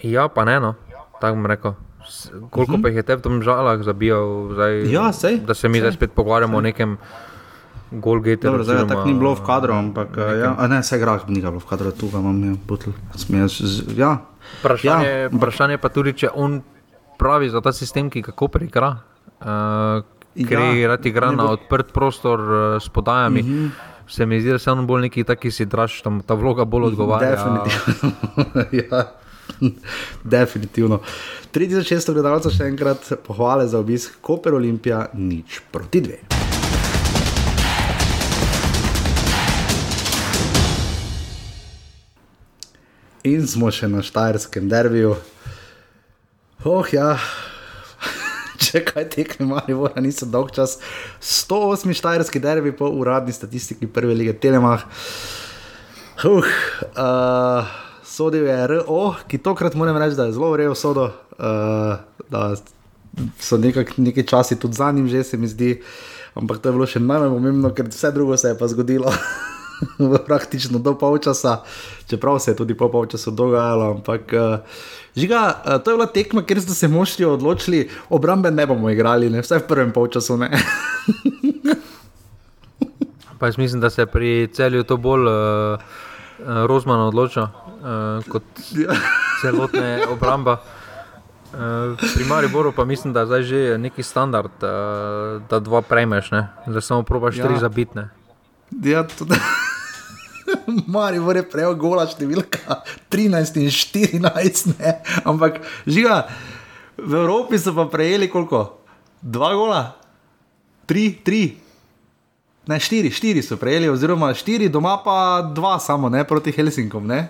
[SPEAKER 2] Ja, pa ne, no. tako bom rekel. Koliko uh mhm. -huh. pa jih je te v tem žalah zabijal, zdaj,
[SPEAKER 1] ja, sej,
[SPEAKER 2] da se mi sej. zdaj spet pogovarjamo sej. o nekem Golgate.
[SPEAKER 1] Zdaj tako ni bilo v kadru, ampak nekem... ja, ne, vse grah ni bilo v kadru, tu imam je butl. Ja.
[SPEAKER 2] Vprašanje, ja. vprašanje pa tudi, če on pravi za ta sistem, ki ga Koper igra. Uh, ker ja, rad igra na bo... odprt prostor uh, s podajami. Mm -hmm. Se mi zdi, da se on bolj neki taki si draž, tam ta vloga bolj odgovarja.
[SPEAKER 1] Definitivno. [LAUGHS] ja. Definitivno. 3600 gledalcev še enkrat pohvale za obisk Koper Olimpija, nič proti dve. In smo še na Štajerskem derbiju. Oh, ja, [LAUGHS] če kaj tekme, ali vora niso dolg čas. 108 Štajerski derbi po uradni statistiki prve lige Telemach. Uh, uh, sodil je RO, ki tokrat moram reči, da je zelo urejen sodo, uh, da so nekak, nekaj časi tudi za njim, že se mi zdi. Ampak to je bilo še najbolj pomembno, ker vse drugo se je pa zgodilo. [LAUGHS] [LAUGHS] Praktično do polčasa, čeprav se je tudi po polčasu dogajalo. Ampak, uh, žiga, uh, to je bila tekma, kjer so se moški odločili, obrambe ne bomo igrali, ne? vsaj v prvem polčasu. [LAUGHS]
[SPEAKER 2] pa jaz mislim, da se pri celju to bolj. Uh... uh, Rozman odločil uh, kot
[SPEAKER 1] Ja.
[SPEAKER 2] celotne obramba. Uh, pri Mariboru pa mislim, da je zdaj že neki standard, uh, da dva prejmeš, ne? da samo probaš
[SPEAKER 1] ja.
[SPEAKER 2] tri zabitne.
[SPEAKER 1] Ja, tudi. [LAUGHS] Mari je prejel gola številka 13 in 14, ne? ampak žiga, v Evropi so pa prejeli koliko? Dva gola? Tri, tri. Ne, štiri, štiri so prejeli, oziroma štiri, doma pa dva samo, ne proti Helsinkom. Ne?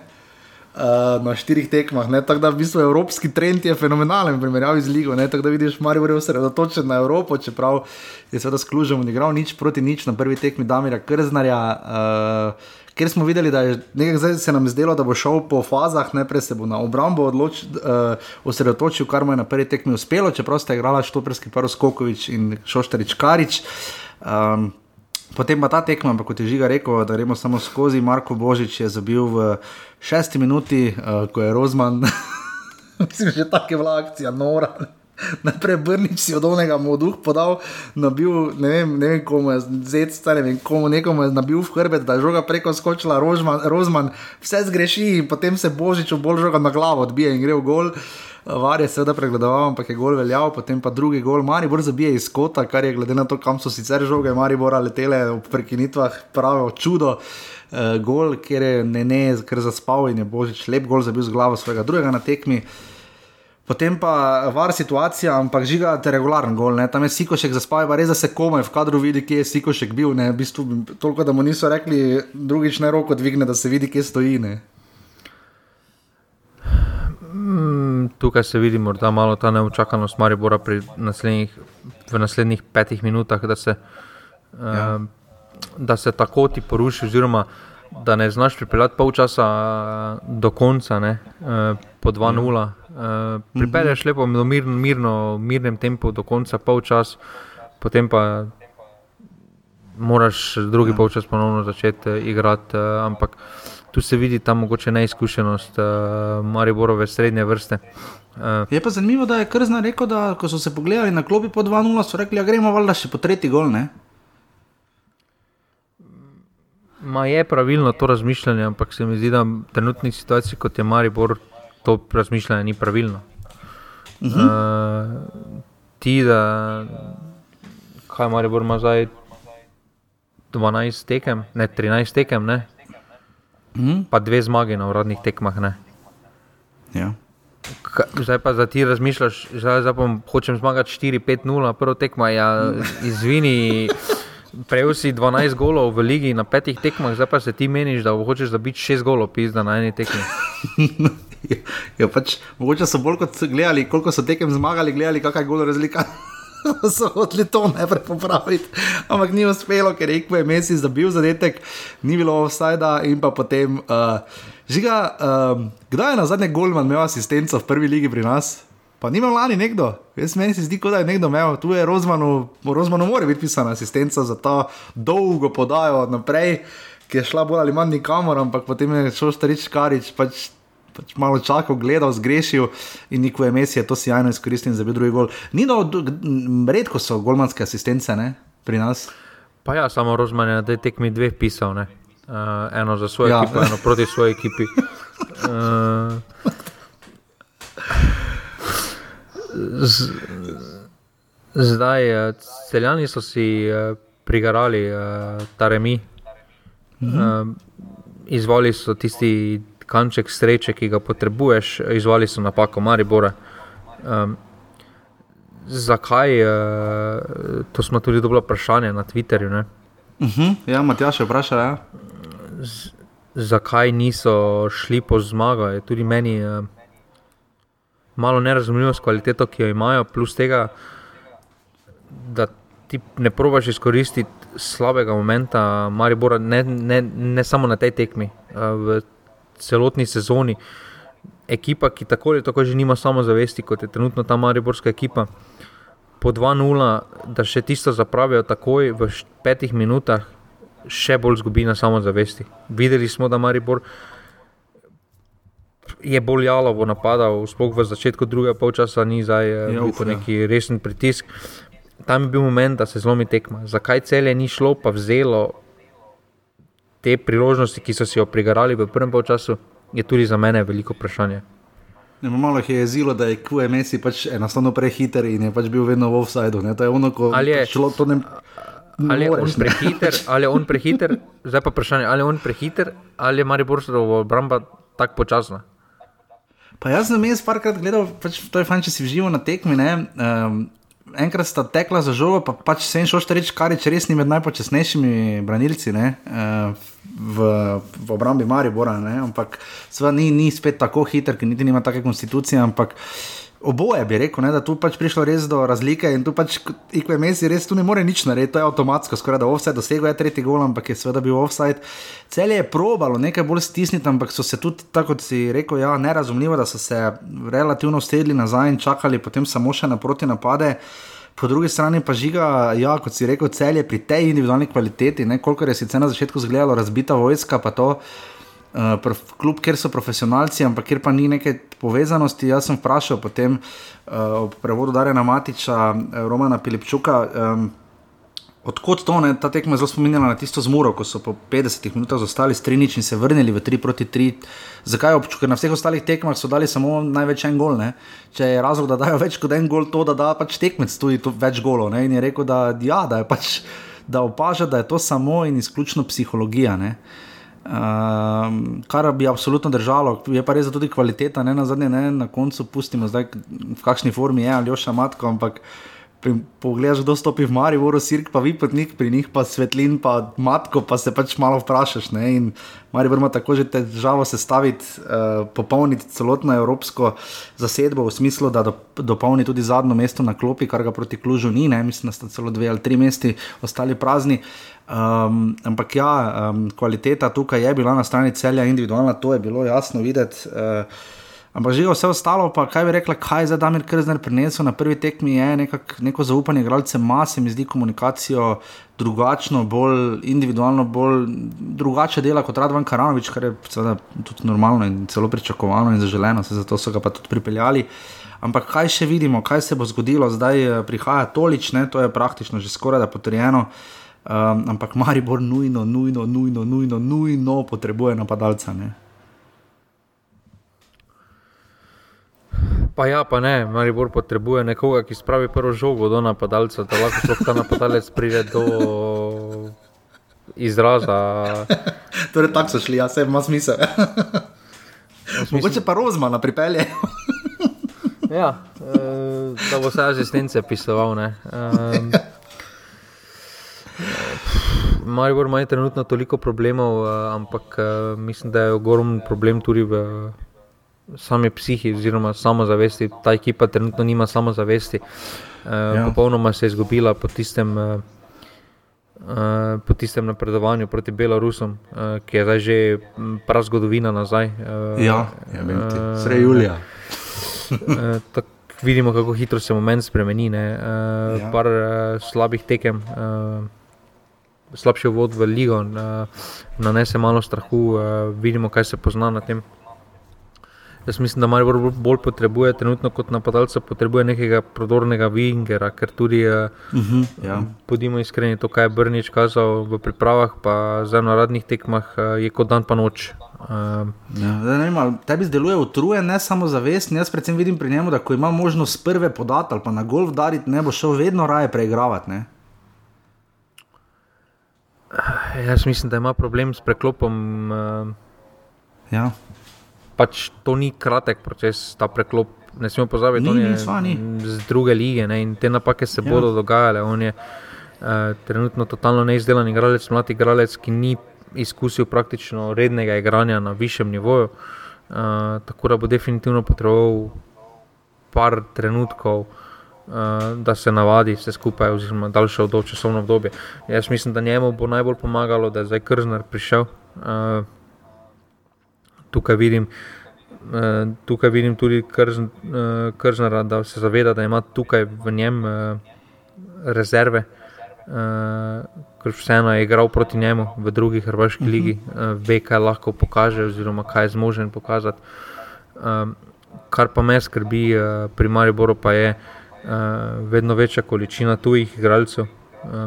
[SPEAKER 1] Uh, na štirih tekmah, ne? tako da v bistvu evropski trend je fenomenalen v primerjavi z ligo. ne, Tako da vidiš, Marijo je osredotočen na Evropo, čeprav je seveda s klužem odigral nič proti nič na prvi tekmi Damira Krznarja. Uh, Ker smo videli, da je nekaj se nam zdelo, da bo šel po fazah, najprej se bo na obrambo odloč, uh, osredotočil, kar mu je na prvi tekmi uspelo, čeprav sta igrala Štoperski par Skokovič in Šoštarič Karič. Um, Potem pa ta tekma, ampak kot je žiga rekel, da gremo samo skozi. Marko Božič je zabil v šesti minuti, uh, ko je Rozman, [LAUGHS] mislim, že tako je bila akcija, nora. [LAUGHS] Najprej Brnič si od onega moduh podal, nabil, ne vem, ne vem komu je zec, ne vem komu, nekomu je nabil v hrbet, da je žoga preko skočila, Rožman, Rozman vse zgreši in potem se Božič bolj žoga na glavo odbije in gre v gol. Var je seveda pregledoval, ampak je gol veljal, potem pa drugi gol. Maribor zabije iz kota, kar je glede na to, kam so sicer žoge Maribora letele v prekinitvah, pravo čudo. Uh, gol, kjer je ne, ne, ker zaspal in je Božič lep gol zabil z glavo svojega drugega na tekmi. Potem pa var situacija, ampak žiga te regularen gol, ne? tam je Sikošek zaspal, pa res da se komaj v kadru vidi, kje je Sikošek bil, ne? v bistvu toliko, da mu niso rekli, drugič ne roko dvigne, da se vidi, kje stoji. Ne?
[SPEAKER 2] Mm, tukaj se vidi morda malo ta neučakanost Maribora pri naslednjih, v naslednjih petih minutah, da se,
[SPEAKER 1] Ja.
[SPEAKER 2] uh, da se tako ti poruši, oziroma da ne znaš pripeljati polčasa uh, do konca, ne, uh, po 2-0. Uh, pripelješ lepo do mirno, mirno, mirnem tempu do konca polčas, potem pa moraš drugi ja. polčas ponovno začeti uh, igrati, uh, ampak tu se vidi ta mogoče neizkušenost uh, Mariborove srednje vrste. Uh,
[SPEAKER 1] Je pa zanimivo, da je Krzna rekel, da ko so se pogledali na klopi po 2-0, so rekli, da gremo valjda še po tretji gol. Ne?
[SPEAKER 2] Ma je pravilno to razmišljanje, ampak se mi zdi, da v trenutni situaciji, kot je Maribor, to razmišljanje ni pravilno. Uh -huh. uh, ti, da kaj ima zdaj 12 tekem, ne 13 tekem, ne?
[SPEAKER 1] Uh -huh.
[SPEAKER 2] pa dve zmage na uradnih tekmah. Ne?
[SPEAKER 1] ja.
[SPEAKER 2] Ka- Zdaj pa za ti razmišljaš, zdaj, zdaj pa hočem zmagati 4-5-0, prvo tekmo, ja, izvini. Prejel si 12 golov v ligi na petih tekmah, zdaj pa se ti meniš, da hočeš zabiti 6 golov, pizda na eni tekmi. [LAUGHS] [LAUGHS]
[SPEAKER 1] ja, pač, mogoče so bolj kot gledali, koliko so tekem zmagali, gledali, kakšna je gola razlika. [LAUGHS] so hoteli to najprej popraviti, ampak ni uspelo, ker je Ekve Messi zabil zadetek, ni bilo offsajda in pa potem. Uh, žiga, um, kdaj je na zadnje Golman imel asistenco v prvi ligi pri nas? Pa nima lani nekdo, jaz meni se zdi, da je nekdo imel, tu je Rozmanu, Rozmanu mora biti pisana asistenca za ta dolgo podajo naprej, ki je šla bolj ali manj nikamor, ampak potem je šel starič Karič, pač, pač malo čakal, gledal, zgrešil in Niko je Messi je to sjajno izkoristil in zabil drugi gol. Ni do, redko so golmanske asistence ne, pri nas.
[SPEAKER 2] Pa ja, samo Rozman je na tej tekmi dveh pisal, ne? Uh, eno za svojo
[SPEAKER 1] Ja.
[SPEAKER 2] ekipo, eno proti svoji ekipi. Uh, z, zdaj, eh, celjani so si uh, prigarali uh, ta remi. Uh, izvali so tisti kanček sreče, ki ga potrebuješ, izvali so napako Maribora. Um, zakaj? Uh, to smo tudi dobili vprašanje na Twitterju. Ne?
[SPEAKER 1] Uh -huh. Ja, Matjaš je vprašal. Ja.
[SPEAKER 2] zakaj niso šli po zmago, je tudi meni uh, malo nerazumljivo s kvaliteto, ki jo imajo, plus tega, da ti ne probaš izkoristiti slabega momenta Maribora, ne, ne, ne samo na tej tekmi, uh, v celotni sezoni. Ekipa, ki tako ali tako že nima samozavesti, kot je trenutno ta Mariborska ekipa, po 2-0, da še tisto zapravijo takoj v petih minutah, še bolj zgubi na samozavesti. Videli smo, da Maribor je bolj jalovo napadal, sploh v začetku drugega polčasa, ni zdaj
[SPEAKER 1] Ja, ja.
[SPEAKER 2] neki resen pritisk. Tam je bil moment, da se zlomi tekma. Zakaj celje ni šlo, pa vzelo te priložnosti, ki so si jo prigarali v prvem polčasu, je tudi za mene veliko vprašanje.
[SPEAKER 1] Ne, malo jih je jezilo, da je QMS pač enostavno prehiter in je pač bil vedno v offsajdu. To je ono, ko
[SPEAKER 2] Ali je-
[SPEAKER 1] pač šlo to ne.
[SPEAKER 2] Ali je,
[SPEAKER 1] moreš,
[SPEAKER 2] prehiter, ali je on prehiter, zdaj pa vprašanje, ali je on prehiter, ali je Mariborova obramba tako počasna.
[SPEAKER 1] Pa jaz sem jaz parkrat gledal, pač to je fajn, če si živo na tekmi. ne, Um, enkrat sta tekla za žogo, pa pač se en šoštarič, kar je res ni med najpočasnejšimi branilci ne, uh, v, v obrambi Maribora. Ne, ampak seveda ni, ni spet tako hiter, ker niti nima take konstitucije, ampak. Oboje bi rekel, ne, da tu pač prišlo res do razlike in tu pač IQMS res tu ne more nič narediti, to je avtomatsko, skoraj da offside dosegel je tretji gol, ampak je seveda bil offside. Celje je probalo nekaj bolj stisniti, ampak so se tudi, tako kot si rekel, ja, nerazumljivo, da so se relativno sedli nazaj in čakali potem samo še na proti napade. Po drugi strani pa žiga, ja, kot si rekel, celje pri tej individualni kvaliteti, koliko je sicer na začetku izgledalo razbita vojska, pa to uh, prof, klub, kjer so profesionalci, ampak kjer pa ni neke povezanosti. Jaz sem vprašal potem uh, ob prevodu Darjana Matiča, uh, Romana Pilipčuka. Um, Odkot to, ne, ta tekma je zelo spominjala na tisto zmuro, ko so po 50 minutah zostali strinič in se vrnili v 3 proti 3. Zakaj občutek, ker na vseh ostalih tekmah so dali samo največ en gol. Ne? Če je razlog, da dajo več kot en gol, to, da da pač tekmec tudi več golov. Ne? In je rekel, da, ja, da je pač, da opaža, da je to samo in izključno psihologija. Ne? Um, kar bi absolutno držalo, je pa res tudi kvaliteta, ne na zadnje, ne na koncu pustimo, zdaj, v kakšni formi je ali oša matko, ampak pri- pogledaš, kdo stopi v Mariboru, sirk pa vipotnik, pri njih pa svetlin, pa matko, pa se pač malo vprašaš. Ne? In Maribor ima tako že težavo sestaviti, uh, popolniti celotno evropsko zasedbo, v smislu, da do, dopolni tudi zadnjo mesto na klopi, kar ga proti klužu ni, ne? mislim, da sta celo dve ali tri mesti ostali prazni. Um, ampak ja, um, kvaliteta tukaj je bila na strani celja individualna, to je bilo jasno videti. Uh, Ampak že vse ostalo, pa kaj bi rekla, kaj za Damir Krzner prinesel na prvi tekmi, je nekak, neko zaupanje igralce, ima se mi zdi komunikacijo drugačno, bolj individualno, bolj drugače dela kot Radvan Karanovič, kar je seveda tudi normalno in celo pričakovano in zaželeno, se zato so ga pa tudi pripeljali. Ampak kaj še vidimo, kaj se bo zgodilo, zdaj eh, prihaja tolič, ne, to je praktično že skoraj da potrjeno. Um, ampak Maribor nujno, nujno, nujno, nujno, nujno potrebuje napadalca. Ne.
[SPEAKER 2] Pa ja, pa ne, Maribor potrebuje nekoga, ki spravi prvo žogo do napadalca, da lahko sploh ta napadalec pride do izraza.
[SPEAKER 1] Torej, tako so šli, ja, vse ima smisel. Mogoče pa Rozmana pripelje.
[SPEAKER 2] Ja, eh, da bo vse asistence pisoval. ne. Ehm, Maribor ima trenutno toliko problemov, eh, ampak eh, mislim, da je ogromen problem tudi v sami psihi, oziroma samozavesti. Ta ekipa trenutno nima samozavesti. Ja.
[SPEAKER 1] Ja.
[SPEAKER 2] Popolnoma se je izgubila po tistem. eh, eh, Po tistem napredovanju proti Belorusom, eh, ki je zdaj že mm, prav zgodovina nazaj. eh,
[SPEAKER 1] Ja, ja ti.
[SPEAKER 2] eh,
[SPEAKER 1] Srej Julija. [LAUGHS]
[SPEAKER 2] Eh, tak vidimo, kako hitro se moment spremeni. Ne? Uh,
[SPEAKER 1] Ja.
[SPEAKER 2] ja. Par uh, slabih tekem, uh, slabši vod v ligo, uh, nanese malo strahu, uh, vidimo, kaj se pozna na tem. Jaz mislim, da Maribor bolj- potrebuje, trenutno kot napadalca, potrebuje nekega prodornega vingera, ker tudi, uh,
[SPEAKER 1] Uh -huh, ja.
[SPEAKER 2] bodimo iskreni, to, kaj je Brnič kazal v pripravah, pa zdaj na radnih tekmah, uh, je kot dan pa noč. Uh,
[SPEAKER 1] Ja, ne vem, tebi zdeluje utrujen, ne samo zavest. Jaz predvsem vidim pri njemu, da ko ima možnost prve podati ali pa na golf dariti, ne bo šel vedno raje preigravati. Ne?
[SPEAKER 2] jaz mislim, da ima problem s preklopom. Uh,
[SPEAKER 1] Ja.
[SPEAKER 2] Pač to ni kratek proces, ta preklop. Ne smemo pozabiti,
[SPEAKER 1] ni,
[SPEAKER 2] je
[SPEAKER 1] sva ni.
[SPEAKER 2] z druge lige ne, in te napake se
[SPEAKER 1] Ja.
[SPEAKER 2] bodo dogajale. On je uh, trenutno totalno neizdelan igralec, mlad igralec, ki ni izkusil praktično rednega igranja na višjem nivoju. Uh, tako da bo definitivno potreboval par trenutkov, uh, da se navadi vse skupaj, oziroma daljše časovno obdobje. Jaz mislim, da njemu bo najbolj pomagalo, da je zdaj Krzner prišel. Uh, tukaj vidim. Tukaj vidim tudi Kržnara, da se zaveda, da ima tukaj v njem rezerve, ker vseeno je igral proti njemu v drugi hrvaški ligi, ve, kaj lahko pokaže, oziroma kaj je zmožen pokazati. Kar pa me skrbi pri Mariboru, pa je vedno večja količina tujih igralcev.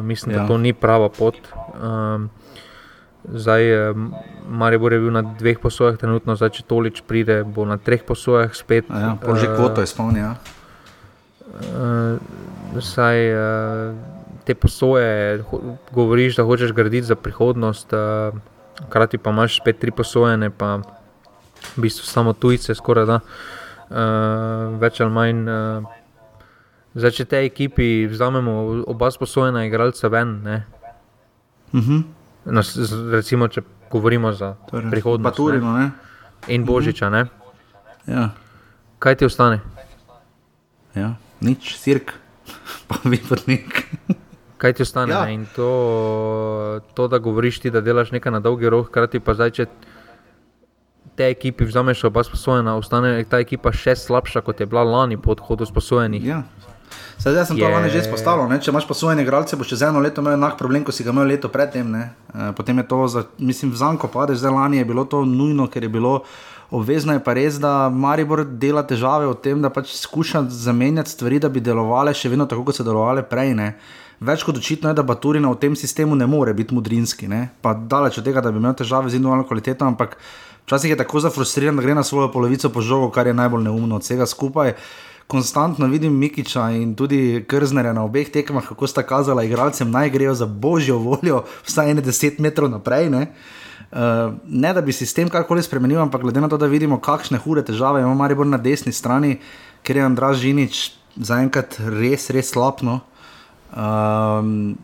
[SPEAKER 2] Mislim, da ja. to ni prava pot. Zdaj, Maribor je bil na dveh posojah, trenutno, zdaj, če tolič pride, bo na treh posojah spet.
[SPEAKER 1] Ja, že kvoto je spomnil. Ja.
[SPEAKER 2] Zdaj, te posoje, govoriš, da hočeš graditi za prihodnost, hkrati pa imaš spet tri posojene, pa v bistvu samo tujce, skoraj da. Več ali manj. Zdaj, če te ekipi vzamemo oba sposojena igralca ven. Uh
[SPEAKER 1] mhm. -huh.
[SPEAKER 2] No, recimo, če govorimo za torej, prihodnost.
[SPEAKER 1] Turino, ne?
[SPEAKER 2] Ne? In Božiča. Ne?
[SPEAKER 1] Ja.
[SPEAKER 2] Kaj ti ostane?
[SPEAKER 1] Ja, nič, sirk, [LAUGHS] pa vi potnik.
[SPEAKER 2] Kaj ti ostane? Ja. In to, to, da govoriš ti, da delaš nekaj na dolgi rok, hkrati pa zdaj, če te ekipi vzameš oba sposojena, ostane ta ekipa še slabša, kot je bila lani po odhodu sposojenih.
[SPEAKER 1] Ja. Zdaj, sem to lani že izpostavil. Če imaš posojene igralce, boš čez eno leto imel enak problem, kot si ga imel leto predtem. E, potem je to, za, mislim, v zanko padeš, zdaj lani je bilo to nujno, ker je bilo obvezno. Je pa res, da Maribor dela težave v tem, da pač skuša zamenjati stvari, da bi delovale še vedno tako, kot so delovale prej. Ne. Več kot očitno je, da Baturina v tem sistemu ne more biti mudrinski, ne. pa daleč od tega, da bi imel težave z individualno kvaliteto, ampak včasih je tako zafrustriran, da gre na svojo polovico po žogu, kar je najbolj neumno od vsega skupaj konstantno vidim Mikiča in tudi Krznerja na obeh tekmah, kako sta kazala igralcem, naj grejo za božjo voljo, vsaj ene deset metrov naprej. Ne? Uh, ne da bi sistem karkoli spremenil, ampak glede na to, da vidimo, kakšne hude težave ima Maribor na desni strani, ker je Andraš Žinič zaenkrat res, res slabno. Um,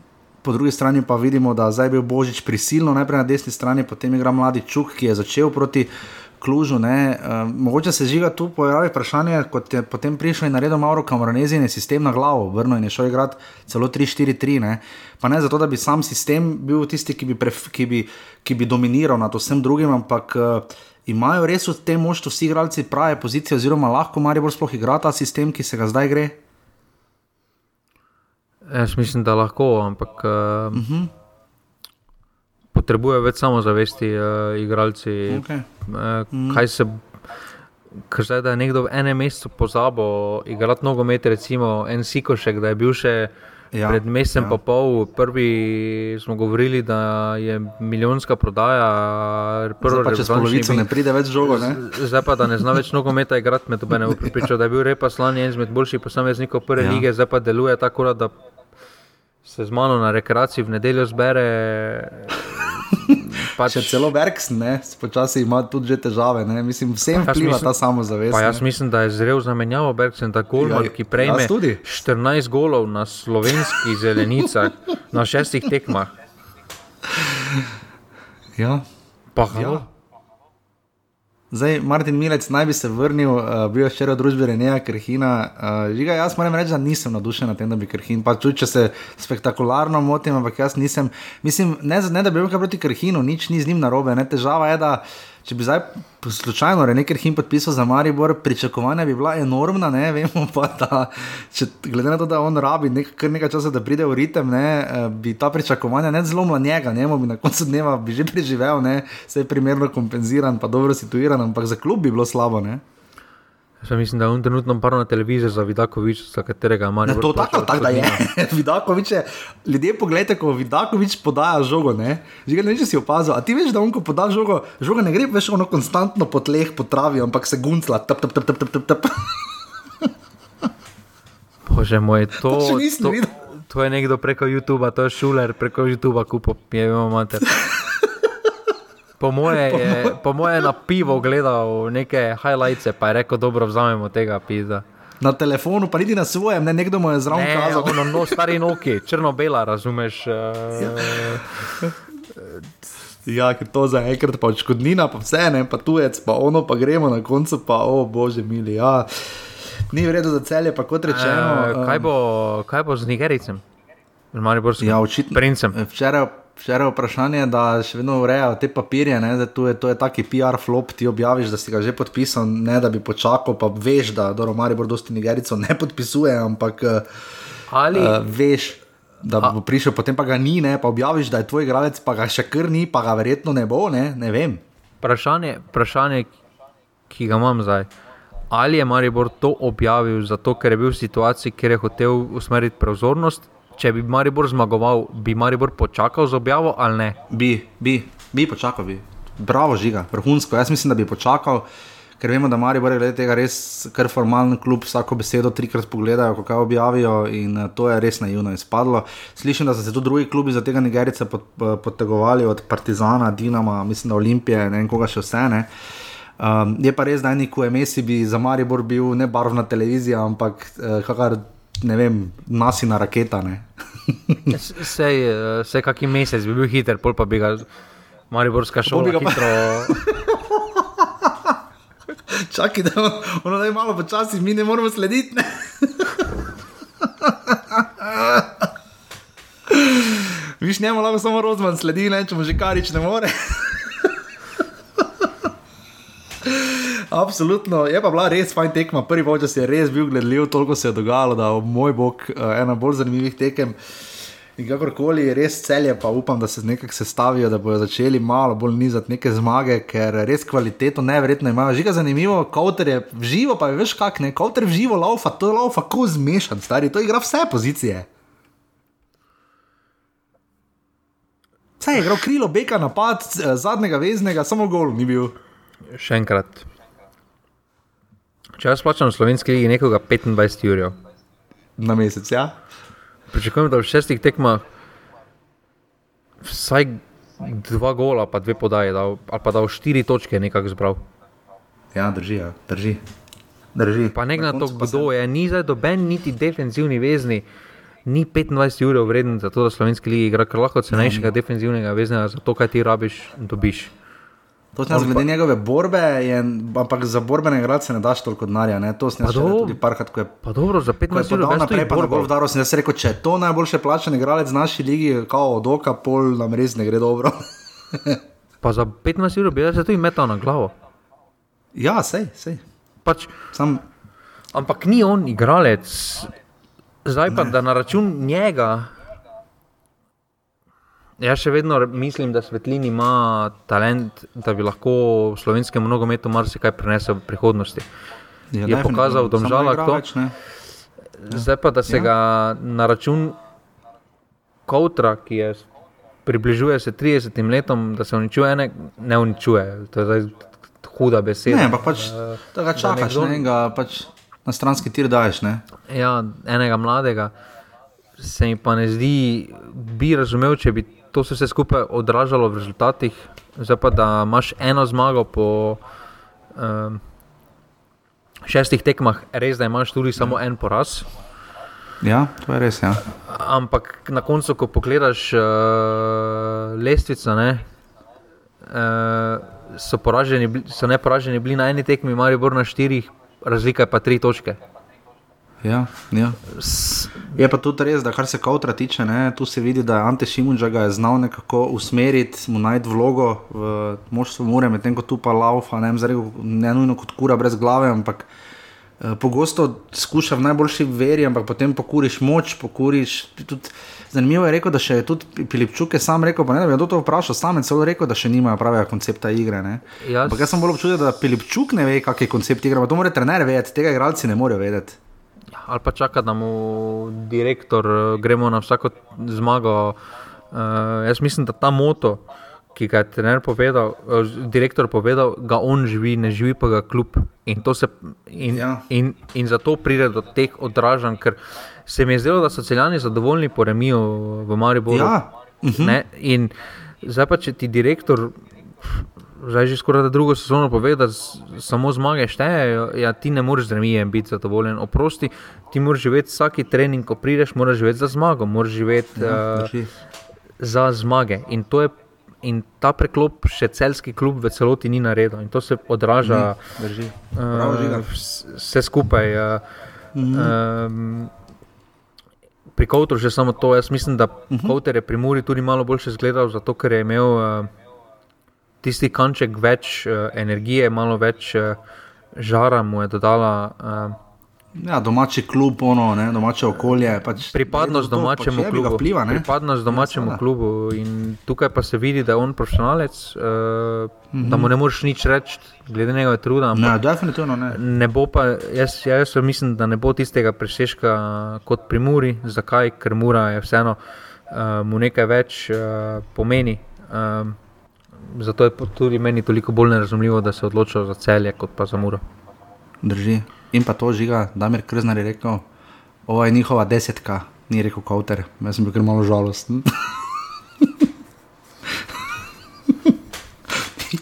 [SPEAKER 1] po drugi strani pa vidimo, da zdaj je bil Božič prisilno, najprej na desni strani, potem igra mladi Čuk, ki je začel proti Klužu. Uh, mogoče se žiga tu pojavi vprašanje, kot je potem prišel in naredil Mauro Kamoranezi in je sistem na glavo, vrnil in je šel igrati celo 3-4-3. Pa ne zato, da bi sam sistem bil tisti, ki bi, pref, ki bi, ki bi dominiral nad vsem drugim, ampak uh, imajo res v tem moštvu vsi igralci prave pozicije, oziroma lahko Maribor sploh igra ta sistem, ki se ga zdaj gre.
[SPEAKER 2] Jaz mislim, da lahko, ampak. Uh... Uh -huh potrebujejo več samozavesti, uh, igralci. Okay. Uh, mm. Kaj se. Ker zdaj, da je nekdo v enem mesecu pozabil igrati nogomet, recimo en Sikošek, da je bil še ja, pred mesecem ja. in pol, prvi smo govorili, da je milijonska prodaja.
[SPEAKER 1] Če se polovico ne pride več žogo. Ne?
[SPEAKER 2] Zdaj pa, da ne zna več nogometa igrati, me to ne bo pripričal, da je bil repa slani en izmed boljših posameznikov prve ja. lige, zdaj pa deluje tako, da se z mano na rekreaciji v nedeljo zbere. [LAUGHS]
[SPEAKER 1] Pač, Če celo Berks, ne, počasi ima tudi že težave, ne, mislim, vsem vpliva ta samozavest.
[SPEAKER 2] Jaz ne. mislim, da je zrel zamenjavo Berks in tako ja, ki prejme 14 golov na slovenskih [LAUGHS] zelenicah na šestih tekmah.
[SPEAKER 1] Ja.
[SPEAKER 2] Pa, ja.
[SPEAKER 1] Zdaj, Martin Milec naj bi se vrnil, uh, bil je včeraj v družbi Reneja Krhina. Uh, žiga, jaz moram reči, da nisem navdušen nad tem, da bi Krhin. Pa tudi, če se spektakularno motim, ampak jaz nisem. Mislim, ne, ne da bi bil kaj proti Krhinu, nič ni z njim narobe. Ne? Težava je, da če bi zdaj slučajno nekaj jim podpisal za Maribor, pričakovanja bi bila enormna, ne vemo pa, da če, glede na to, da on rabi nek, kar nekaj časa, da pride v ritem, ne, eh, bi ta pričakovanja ne zlomila njega, ne, bi na koncu dneva bi že preživel, ne, vse je primerno kompenziran, pa dobro situiran, ampak za klub bi bilo slabo. Ne.
[SPEAKER 2] Jaz mislim, da je on trenutno par na televiziji za Vidakovič, za katerega ima nekaj.
[SPEAKER 1] To tako, tako da je. [LAUGHS] Vidakovič je. Ljudje, pogledajte, ko Vidakovič podaja žogo. Ne, Žiga, ne če si opazil. A ti veš, da on, ko poda žogo, žoga ne gre več ono konstantno po tleh, po travi, ampak se guncla. Tap, tap, tap, tap, tap, tap. [LAUGHS]
[SPEAKER 2] Bože moj, to, to, to, to je nekdo preko YouTube, to je šuler preko YouTube, kupo, je imel mater. [LAUGHS] Po moje, je, [LAUGHS] po moje je na pivo gledal neke highlights, pa je rekel, dobro, vzamemo tega pisa.
[SPEAKER 1] Na telefonu, pa niti na svojem, ne, nekdo mu je zraven kazal.
[SPEAKER 2] No, no, [LAUGHS] stari noki, črno-bela, razumeš. Uh,
[SPEAKER 1] Ja, ker to za enkrat pa odškodnina, pa vse ne, pa tujec, pa ono pa gremo na koncu, pa o bože mili. Ja. Ni v redu za celje, pa kot rečeno.
[SPEAKER 2] Uh, kaj, bo, kaj bo z Nigericem?
[SPEAKER 1] Ja, očitno.
[SPEAKER 2] princem.
[SPEAKER 1] Včeraj, včeraj vprašanje, da še vedno urejajo te papirje, ne, da tu je, to je taki PR flop, ti objaviš, da si ga že podpisal, ne da bi počakal, pa veš, da do Maribor dosti Nigerico ne podpisuje, ampak uh,
[SPEAKER 2] Ali,
[SPEAKER 1] uh, veš, da bo prišel, potem pa ga ni, ne, pa objaviš, da je tvoj igralec, pa ga še kar ni, pa ga verjetno ne bo, ne, ne vem.
[SPEAKER 2] vprašanje, vprašanje, ki ga imam zdaj. Ali je Maribor to objavil zato, ker je bil v situaciji, kjer je hotel usmeriti pozornost? Če bi Maribor zmagoval, bi Maribor počakal z objavo ali ne?
[SPEAKER 1] Bi, bi, bi počakal, bi. Bravo, žiga, vrhunsko. Jaz mislim, da bi počakal, ker vemo, da Mari Bore glede tega res kar formalen klub, vsako besedo trikrat pogledajo, ko kaj objavijo in eh, to je res naivno izpadlo. Slišim, da so se tudi drugi klubi za tega Nigerice pod, eh, podtegovali od Partizana, Dinama, mislim, da Olimpije, ne vem koga še vse. Ne. Um, je pa res, da ni QMS bi za Maribor bil ne barvna televizija, ampak eh, kakar, ne vem, nasina raketa. Ne.
[SPEAKER 2] Sej, eh, sej kaki mesec bi bil hiter, pol pa bi ga Mariborska šola
[SPEAKER 1] bi ga pa-
[SPEAKER 2] hitro. [LAUGHS]
[SPEAKER 1] Čakaj, da on- ono da je malo počasi, mi ne moremo slediti. Ne? [LAUGHS] Viš njemu lahko samo Rozman sledi, ne, če mu že karič ne more. [LAUGHS] Absolutno, je pa bila res fajn tekma. Prvi počas je res bil gledljiv, toliko se je dogajalo, da moj bog, eh, ena bolj zanimivih tekem. In kakorkoli, res celje, pa upam, da se nekako sestavijo, da bodo začeli malo bolj nizati neke zmage, ker res kvaliteto nevrjetno imajo. Žiga zanimivo, kauter je v živo, pa je veš kak ne, kauter v živo laufa, to je laufa, ko zmešan, stari, to igra vse pozicije. Vse je igral krilo, beka, napad, eh, zadnjega veznega, samo gol ni bil.
[SPEAKER 2] Še enkrat. Če jaz plačam v slovenski ligi nekoga 25 ur,
[SPEAKER 1] Na mesec, ja.
[SPEAKER 2] pričakujem, da v šestih tekmah vsaj dva gola, pa dve podaje, dal, ali pa da v štiri točke nekako zbral.
[SPEAKER 1] Ja, drži, ja, drži. drži.
[SPEAKER 2] Pa ne glede na to, kdo je, ni zdaj doben, niti defenzivni vezni. Ni 25 ur vreden za to, da slovenski ligi igra, ker lahko cenejšega defenzivnega veznega za to, kaj ti rabiš, dobiš.
[SPEAKER 1] Točno, glede njegove borbe, je, ampak za borbene igralce ne daš toliko denarja. ne, To sem
[SPEAKER 2] Pa
[SPEAKER 1] jaz
[SPEAKER 2] dobro.
[SPEAKER 1] tudi parkrat, ko je
[SPEAKER 2] Pa dobro, za
[SPEAKER 1] Ko je
[SPEAKER 2] 15 ur
[SPEAKER 1] podal
[SPEAKER 2] več
[SPEAKER 1] naprej, pa
[SPEAKER 2] borbo.
[SPEAKER 1] vdaro, sem jaz rekel, če je to najboljše plačen igralec v naši ligi, kao od oka, pol nam res ne gre dobro. [LAUGHS]
[SPEAKER 2] Pa za 15 ur bi se tudi metal na glavo.
[SPEAKER 1] ja, sej, sej.
[SPEAKER 2] Pač,
[SPEAKER 1] Sam,
[SPEAKER 2] ampak ni on igralec. Zdaj pa, da na račun njega. Jaz še vedno mislim, da Svetlin ima talent, da bi lahko v slovenskem nogometu marsikaj prenesel v prihodnosti.
[SPEAKER 1] ja,
[SPEAKER 2] Je pokazal v Domžalah to?
[SPEAKER 1] več, ne.
[SPEAKER 2] Zdaj pa, da se
[SPEAKER 1] Ja.
[SPEAKER 2] ga na račun Koutra, ki je približuje se 30 letom, da se uničuje, ne, ne uničuje. To je zdaj huda beseda.
[SPEAKER 1] Ne, ampak pač,
[SPEAKER 2] Eh,
[SPEAKER 1] da ga čakaš,
[SPEAKER 2] nekdo-
[SPEAKER 1] ne, ga pač na stranski tir daješ. Ne.
[SPEAKER 2] Ja, enega mladega se mi pa ne zdi, bi razumel, če bi to se vse skupaj odražalo v rezultatih. Zdaj pa, da imaš eno zmago po um, šestih tekmah, res da imaš tudi samo en poraz.
[SPEAKER 1] Ja, to je res. Ja.
[SPEAKER 2] Ampak na koncu, ko pogledaš uh, lestvico, ne, uh, so, poraženi, so neporaženi bili na eni tekmi, Maribor na štirih, razlika je pa tri točke.
[SPEAKER 1] Ja, ja. Je pa tudi res, da kar se kautra tiče, ne, tu se vidi, da je Ante Šimunča ga je znal nekako usmeriti, mu najti vlogo v moštvu Mure, medtem ko tu pa laufa, ne, rekel, ne nujno kot kura brez glave, ampak eh, pogosto skuša v najboljši veri, ampak potem pokuriš moč, pokuriš tudi. Zanimivo je rekel, da še je tudi Filipčuk je sam rekel, ne da bi to vprašal, sam je celo rekel, da še nimajo pravega koncepta igre. Ne.
[SPEAKER 2] Jaz-
[SPEAKER 1] Ampak jaz sem bolj občutek, da Filipčuk ne ve, kak je koncept igre, pa to mora trener vedeti, tega igralci ne morejo vedeti.
[SPEAKER 2] Ali pa čaka, da mu direktor eh, gremo na vsako zmago. Uh, jaz mislim, da ta moto, ki ga je trener povedal, eh, direktor povedal, ga on živi, ne živi pa ga kljub. In, to se- in,
[SPEAKER 1] Ja.
[SPEAKER 2] in, in zato pride do teh odražanj, ker se mi je zdelo, da so celjani zadovoljni po remiju v Mariboru.
[SPEAKER 1] Ja.
[SPEAKER 2] Ne? In zdaj pa, če ti direktor. Zdaj že skoraj drugo sezono pove, da samo zmage štejejo. Ja, ti ne moreš z remijem biti zadovoljen. Oprosti, ti moraš živeti vsaki trening, ko prideš, moraš živeti za zmago, moraš živeti
[SPEAKER 1] Ja,
[SPEAKER 2] uh,
[SPEAKER 1] drži.
[SPEAKER 2] za zmage. In to je In ta preklop še celski klub v celoti ni naredil, in to se odraža
[SPEAKER 1] Drži.
[SPEAKER 2] uh,
[SPEAKER 1] Prav, Žiga.
[SPEAKER 2] vse skupaj. Uh, -hmm. um, pri Kowtru že samo to. Jaz mislim, da mm -hmm. Kowter je pri Muri tudi malo boljše izgledal, zato ker je imel uh, tisti kanček več uh, energije, malo več uh, žara mu je dodala. Uh,
[SPEAKER 1] Ja, domači klub, ono, ne, domače okolje. Pač
[SPEAKER 2] Pripadnost
[SPEAKER 1] to,
[SPEAKER 2] domačemu
[SPEAKER 1] pač
[SPEAKER 2] klubu.
[SPEAKER 1] Vpliva, ne?
[SPEAKER 2] Pripadnost domačemu
[SPEAKER 1] Ja,
[SPEAKER 2] ja,
[SPEAKER 1] seveda.
[SPEAKER 2] klubu. In tukaj pa se vidi, da je on profesionalec, uh, mm -hmm. da mu ne moreš nič reči, glede njegove truda.
[SPEAKER 1] Ne, definitivno ne.
[SPEAKER 2] Ne bo pa, jaz, ja, jaz mislim, da ne bo tistega presežka kot pri Muri. Zakaj? Ker Mura je vseeno uh, mu nekaj več uh, pomeni. Um, zato je tudi meni toliko bolj nerazumljivo, da se odločijo za celje kot pa za Muro.
[SPEAKER 1] Drži. In pa to žiga, Damir Krznar je rekel, ovo je njihova desetka, ni rekel Kowter. Jaz sem bil kar malo žalosten. [LAUGHS]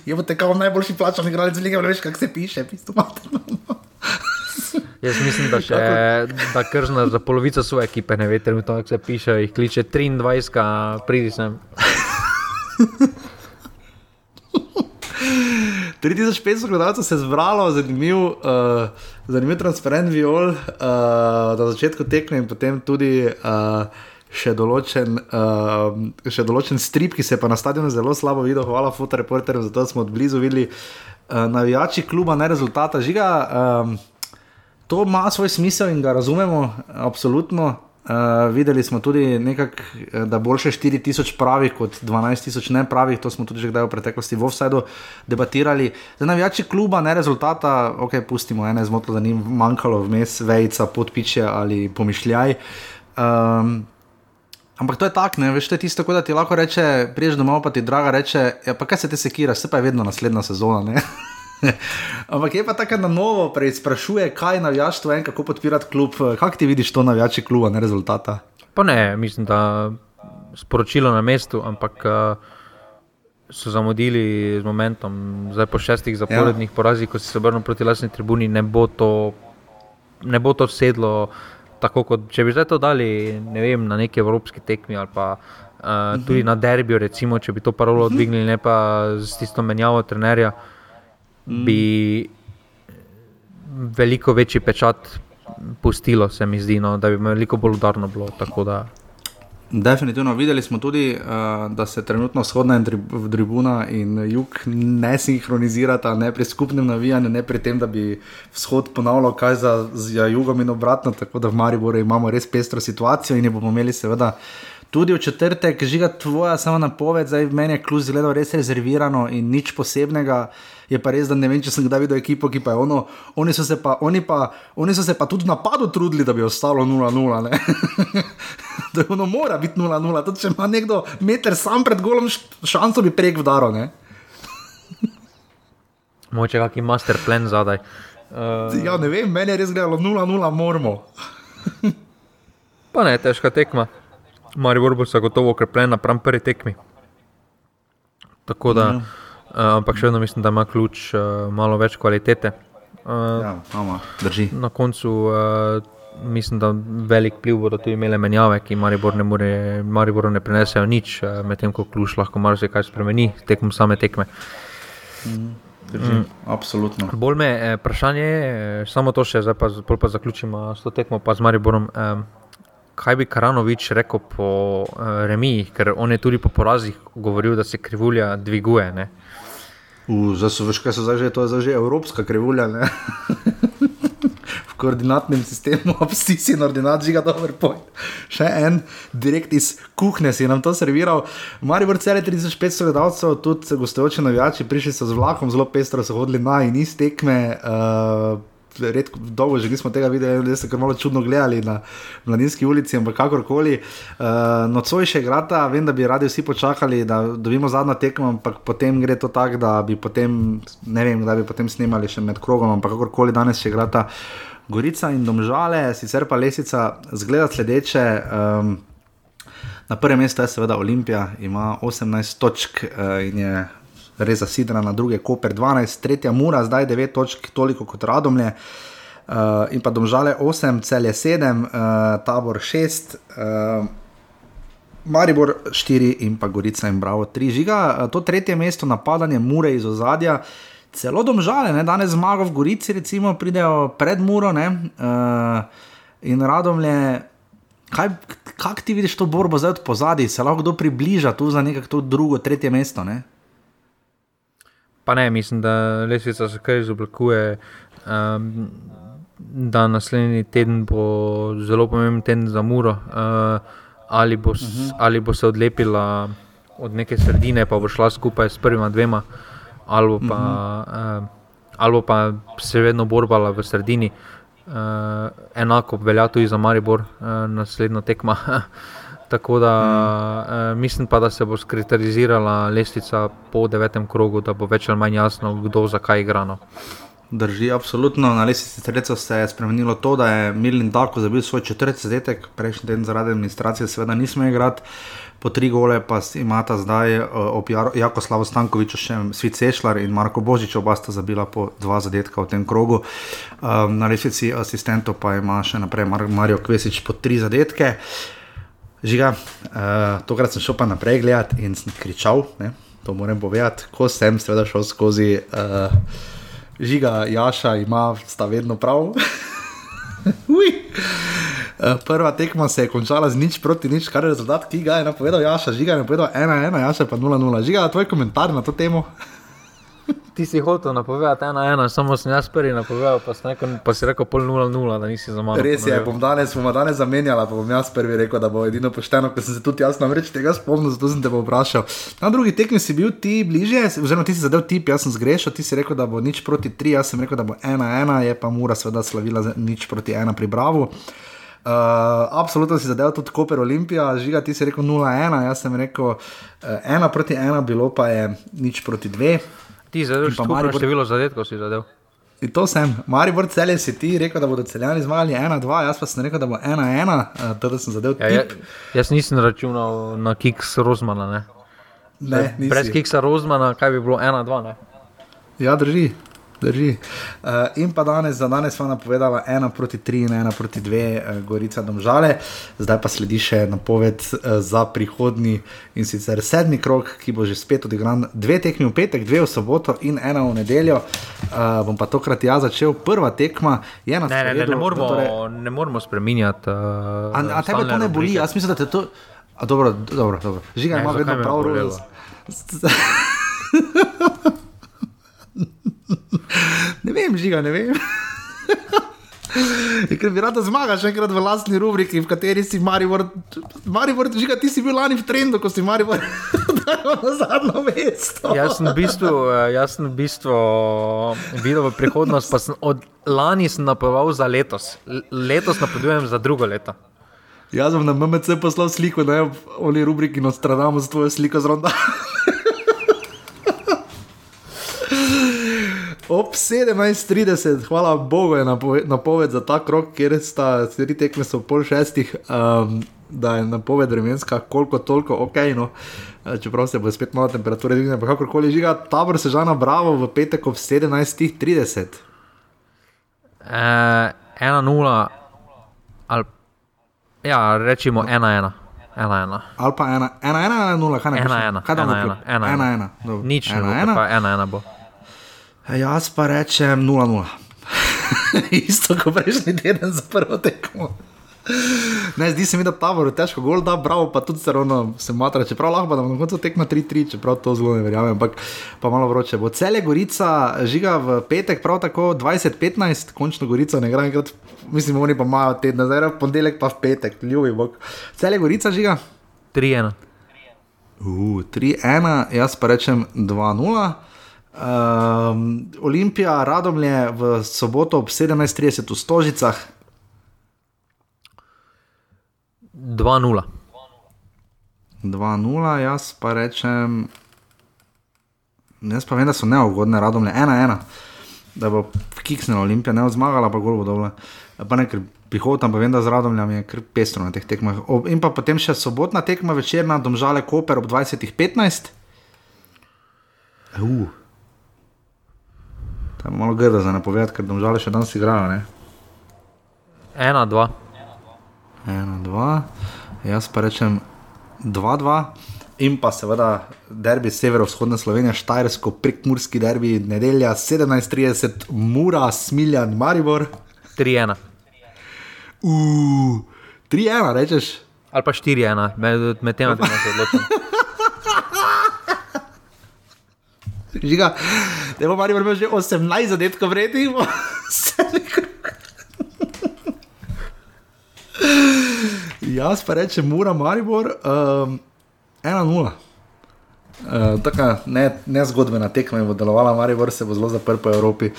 [SPEAKER 1] Je bo tekal najboljši plačan igralec lige, ne veš, kako se piše, pisto materno. [LAUGHS]
[SPEAKER 2] Jaz mislim, da še da kržna za polovico svoje ekipe ne ve, trenutno kako se piše, jih kliče 23, pridi sem. [LAUGHS]
[SPEAKER 1] 3500 gledalcev se je zbralo, zanimiv, uh, zanimiv transparent viol uh, na začetku tekme in potem tudi uh, še, določen, uh, še določen strip, ki se je pa na stadionu zelo slabo videl. Hvala fotoreporterjem, zato smo od blizu videli uh, navijači kluba, ne rezultata. Žiga, um, to ima svoj smisel in ga razumemo, absolutno. Uh, videli smo tudi, nekak, eh, da boljše 4000 pravih kot 12000 ne pravih, to smo tudi že kdaj v preteklosti v Offsideu debatirali. Za navijači kluba, ne rezultata, ok, pustimo, ena je zmotila, da ni manjkalo vmes vejca, podpiče ali pomišljaj. Um, Ampak to je tako, ne veš, to je tisto, kot da ti lahko reče, priješ domov, pa ti draga reče, ja, pa kaj se te sekiraš, se pa je vedno naslednja sezona. [LAUGHS] [LAUGHS] Ampak je pa tako na novo, preizprašuje, kaj navijaštvo je in kako podpirati klub. Kako ti vidiš to navijači kluba, ne rezultata?
[SPEAKER 2] Pa ne, mislim, da sporočilo na mestu, ampak uh, so zamudili z momentom. Zdaj po šestih zaporednih ja. porazih, ko si se obrnil proti lasni tribuni, ne bo to, ne bo to sedlo. Tako kot če bi zdaj to dali ne vem, na neki evropski tekmi ali pa uh, uh -huh. tudi na derbiju, recimo, če bi to parolo odvignili, ne pa z tisto menjavo trenerja, bi veliko večji pečat pustilo, se mi zdi, no, da bi veliko bolj udarno bilo.
[SPEAKER 1] Definitivno videli smo tudi, uh, da se trenutno vzhodna in trib- tribuna in jug ne sinhronizirata, ne pri skupnem navijanju, ne pri tem, da bi vzhod ponavljal kaj za, za jugom in obratno. Tako da v Mariboru imamo res pestro situacijo in jo bomo imeli, seveda. Tudi v četrtek, žiga tvoja, samo napoved, zdaj meni je klub zgledal res rezervirano in nič posebnega. Je pa res, da ne vem, če sem kdaj videl ekipo, ki pa je ono, oni so se pa, oni pa, oni so se pa tudi v napadu trudili, da bi ostalo 0-0. ne. [LAUGHS] da je ono mora biti 0-0, tudi če ima nekdo meter sam pred golom, šanso bi prek vdaro. [LAUGHS]
[SPEAKER 2] Moče kakšen master plan zadaj. Uh,
[SPEAKER 1] Ja, ne vem, meni je res gledalo 0-0, moramo. [LAUGHS]
[SPEAKER 2] pa ne, težka tekma. Maribor bo zagotovo okrepljen napram prvi tekmi. Tako da, uh, ampak še vedno mislim, da ima ključ uh, malo več kvalitete. Uh,
[SPEAKER 1] Ja, drži.
[SPEAKER 2] Na koncu uh, mislim, da velik vpliv bodo tudi imele menjave, ki Maribor ne, more, Mariboru ne prinesejo nič, uh, medtem ko ključ lahko marsikaj spremeni tekom same tekme.
[SPEAKER 1] drži. Mm. Absolutno.
[SPEAKER 2] Bolj me eh, vprašanje je, eh, samo to še, zdaj pa, pa zaključimo s to tekmo, pa z Mariborom. Eh, kaj bi Karanovič rekel po eh, remijih, ker on je tudi po porazih govoril, da se krivulja dviguje. Ne?
[SPEAKER 1] So, veš, kaj so zdaj že, to je že evropska krivulja. [LAUGHS] v koordinatnem sistemu, abscisi in ordinat, žiga dober point. Še en, direkt iz kuhne si nam to serviral. Maribor cele 3500 gledalcev, tudi gostujoči navijači, prišli so z vlakom, zelo pestro so hodili na in iz tekme. Uh, Redko, dolgo že nismo tega videli, da ste kar malo čudno gledali na Mladinski ulici, ampak kakorkoli. Uh, Nocoj še igrata, vem, da bi radi vsi počakali, da dobimo zadnjo tekmo, ampak potem gre to tako, da bi potem, ne vem, da bi potem snimali še med krogom, ampak kakorkoli danes še igrata Gorica in Domžale, sicer pa Lesica zgleda sledeče. Um, Na prvem mestu je seveda Olimpija, ima 18 točk uh, in je res zasidrana, na druge Koper 12, tretja Mura, zdaj 9 točk, toliko kot Radomlje. Uh, in pa domžale 8, cel je 7, uh, tabor 6. Uh, Maribor 4 in pa Gorica in Bravo 3. Žiga, to tretje mesto, napadanje Mure iz ozadja, celo domžale, ne? danes zmago v Gorici, recimo, pridejo pred Muro uh, in radomlje. Kaj, kak ti vidiš to borbo zdaj od pozadij, se lahko kdo približa tu za nekako drugo, tretje mesto? Ne?
[SPEAKER 2] Pa ne, mislim, da lesvica se kar izoblikuje. Um, da naslednji teden bo zelo pomemben teden za Muro. Uh, ali, bo, uh -huh. ali bo se odlepila od neke sredine, pa bo šla skupaj s prvima dvema, ali pa, uh -huh. uh, ali pa se vedno borbala v sredini. Uh, enako velja tudi za Maribor, uh, naslednja tekma. [LAUGHS] Tako da mm. uh, mislim pa, da se bo skritizirala lestvica po devetem krogu, da bo več ali manj jasno, kdo zakaj igra. No.
[SPEAKER 1] Drži, absolutno. Na lesici sredstva se je spremenilo to, da je Milin Dako zabil svoj četrti zadetek, prejšnji teden zaradi administracije, seveda nismo igrati. Po tri gole pa imata zdaj uh, ob Jako Slavo Stankoviču še Svit Sešljar in Marko Božič, oba sta zabila po dva zadetka v tem krogu. Um, na lesici asistentov pa ima še naprej Mar Marijo Kvesič po tri zadetke. Žiga, uh, tokrat sem šel pa naprej gledati in sem kričal, ne? to moram povedati, ko sem seveda šel skozi. Uh, žiga, Jaša ima, sta vedno prav. [LAUGHS] Eh, prva tekma se je končala z nič proti nič, kar je rezultat, ki ga je napovedal Jaša, žiga je napovedal 1-1, Jaša pa 0-0. Žiga, tvoj komentar na to temo.
[SPEAKER 2] Ti si hotel napovedati ena, ena, samo sem jaz prvi napovedal, pa, pa si rekel pol nula, nula, da nisi za mano.
[SPEAKER 1] Res je, bom danes, bom danes zamenjala, pa bom jaz prvi rekel, da bo edino pošteno, ker sem se tudi jaz namreč tega spomnil, zato sem te vprašal. Na drugi tekmi si bil ti bližje, oziroma ti si zadev tip, jaz sem zgrešil, ti si rekel, da bo nič proti tri, jaz sem rekel, da bo ena, ena, je pa mura seveda slavila nič proti ena pri Bravo. Uh, absolutno si zadeval tudi Koper Olimpija, žiga ti si rekel 0-1, jaz sem rekel 1 uh, proti 1, bilo pa je nič proti 2.
[SPEAKER 2] Ti zadeš, pa imaš število zadetkov, si zadev.
[SPEAKER 1] In to sem, Maribor celje si ti rekel, da bodo celjani zmagali 1-2, jaz pa sem rekel, da bo 1-1, uh, teda sem zadev. Ja, ja,
[SPEAKER 2] jaz nisem računal na Kiks Rozmana. Ne?
[SPEAKER 1] Ne,
[SPEAKER 2] Brez Kiksa Rozmana, kaj bi bilo 1-2?
[SPEAKER 1] Ja, drži drži. Uh, in pa danes, za danes smo napovedali ena proti tri in ena proti dve, uh, Gorica domžale, zdaj pa sledi še napoved uh, za prihodni in sicer sedmi krok, ki bo že spet odigran dve tekmi v petek, dve v soboto in ena v nedeljo. Uh, bom pa tokrat jaz začel, prva tekma je na
[SPEAKER 2] terenu. Ne, ne, ne, ne, moramo, torej... ne moramo spremenjati. Uh,
[SPEAKER 1] a, a tebe to ne boli, jaz mislim, da te to. A, dobro, dobro, dobro. Žiga ima vedno prav rolo. [LAUGHS] [LAUGHS] ne vem, žiga, ne vem. [LAUGHS] Ker bi rad zmagal še enkrat v lastni rubriki, v kateri si Maribor, Maribor, žiga, ti si bil lani v trendu, ko si Maribor [LAUGHS] dal na zadnjo mesto.
[SPEAKER 2] Jaz sem v bistvu, eh, jaz sem v bistvu videl v prihodnost, pa sem od lani sem napovedal za letos. Letos napovedujem za drugo leto.
[SPEAKER 1] Jaz sem na MMC poslal sliko, da je v oni rubriki Nostradamo z tvojo sliko z ronda. Ob 17:30, hvala Bogu, je napoved za ta krok, kjer sta tri tekme, so pol šestih, um, da je napoved vremenska, koliko toliko ok. No. Eh, čeprav se bo spet malo temperature dvignila, pa kakorkoli žiga, tabor se žana bravo v petek ob 17:30.
[SPEAKER 2] 1-0, ali ja, rečemo 1-1. 1-1.
[SPEAKER 1] Ali pa 1-1, 1-1, kaj ne?
[SPEAKER 2] 1-1, 1-1. Nič, 1-1, pa 1-1 bo.
[SPEAKER 1] Jaz pa rečem 0-0. [LAUGHS] Isto kot prejšnji teden za prvo tekmo. Ne, zdi se mi, da Tabor je težko, gol da, bravo, pa tudi se ravno se matra, čeprav lahko da na koncu tekma 3-3, čeprav to zelo ne verjamem, ampak pa malo vroče. Bo cele Gorica žiga v petek, prav tako 20-15, končno Gorica ne gre enkrat, mislim, oni pa imajo teden, zdaj v ponedeljek pa v petek, ljubi bog. Cele Gorica žiga?
[SPEAKER 2] 3-1.
[SPEAKER 1] Uh, 3-1, jaz pa rečem 2-0. Um, Olimpija, Radomlje v soboto ob 17:30 v Stožicah.
[SPEAKER 2] 2-0.
[SPEAKER 1] 2-0, jaz pa rečem, jaz pa vem, da so neugodne, Radomlje 1-1, da bo kiksnila Olimpija, ne odzmagala, pa golo bo dobro. Pa ne, ker prihodam, pa vem, da z Radomljami je kar pestro na teh tekmah. In pa potem še sobotna tekma večerna, domžale Koper ob 20:15. Uh. Tam je malo grdo za napovedati, ker domžale še danes igrajo.
[SPEAKER 2] Ena, dva.
[SPEAKER 1] Ena, dva. Jaz pa rečem 2-2. In pa seveda derbi severovzhodne Slovenije, Štajersko, prekmurski derbi, nedelja 17:30, Mura, Smiljan, Maribor.
[SPEAKER 2] 3-1.
[SPEAKER 1] Uh, 3-1, rečeš.
[SPEAKER 2] Ali pa 4-1, med, med tem, da se odločim.
[SPEAKER 1] Žiga, da bo Maribor imel že 18 zadetkov vrednih, se nekaj. Jaz pa rečem, mora Maribor um, 1-0. Uh, Tako ne, ne zgodbena tekma bo delovala, Maribor se bo zelo zaprl po Evropi.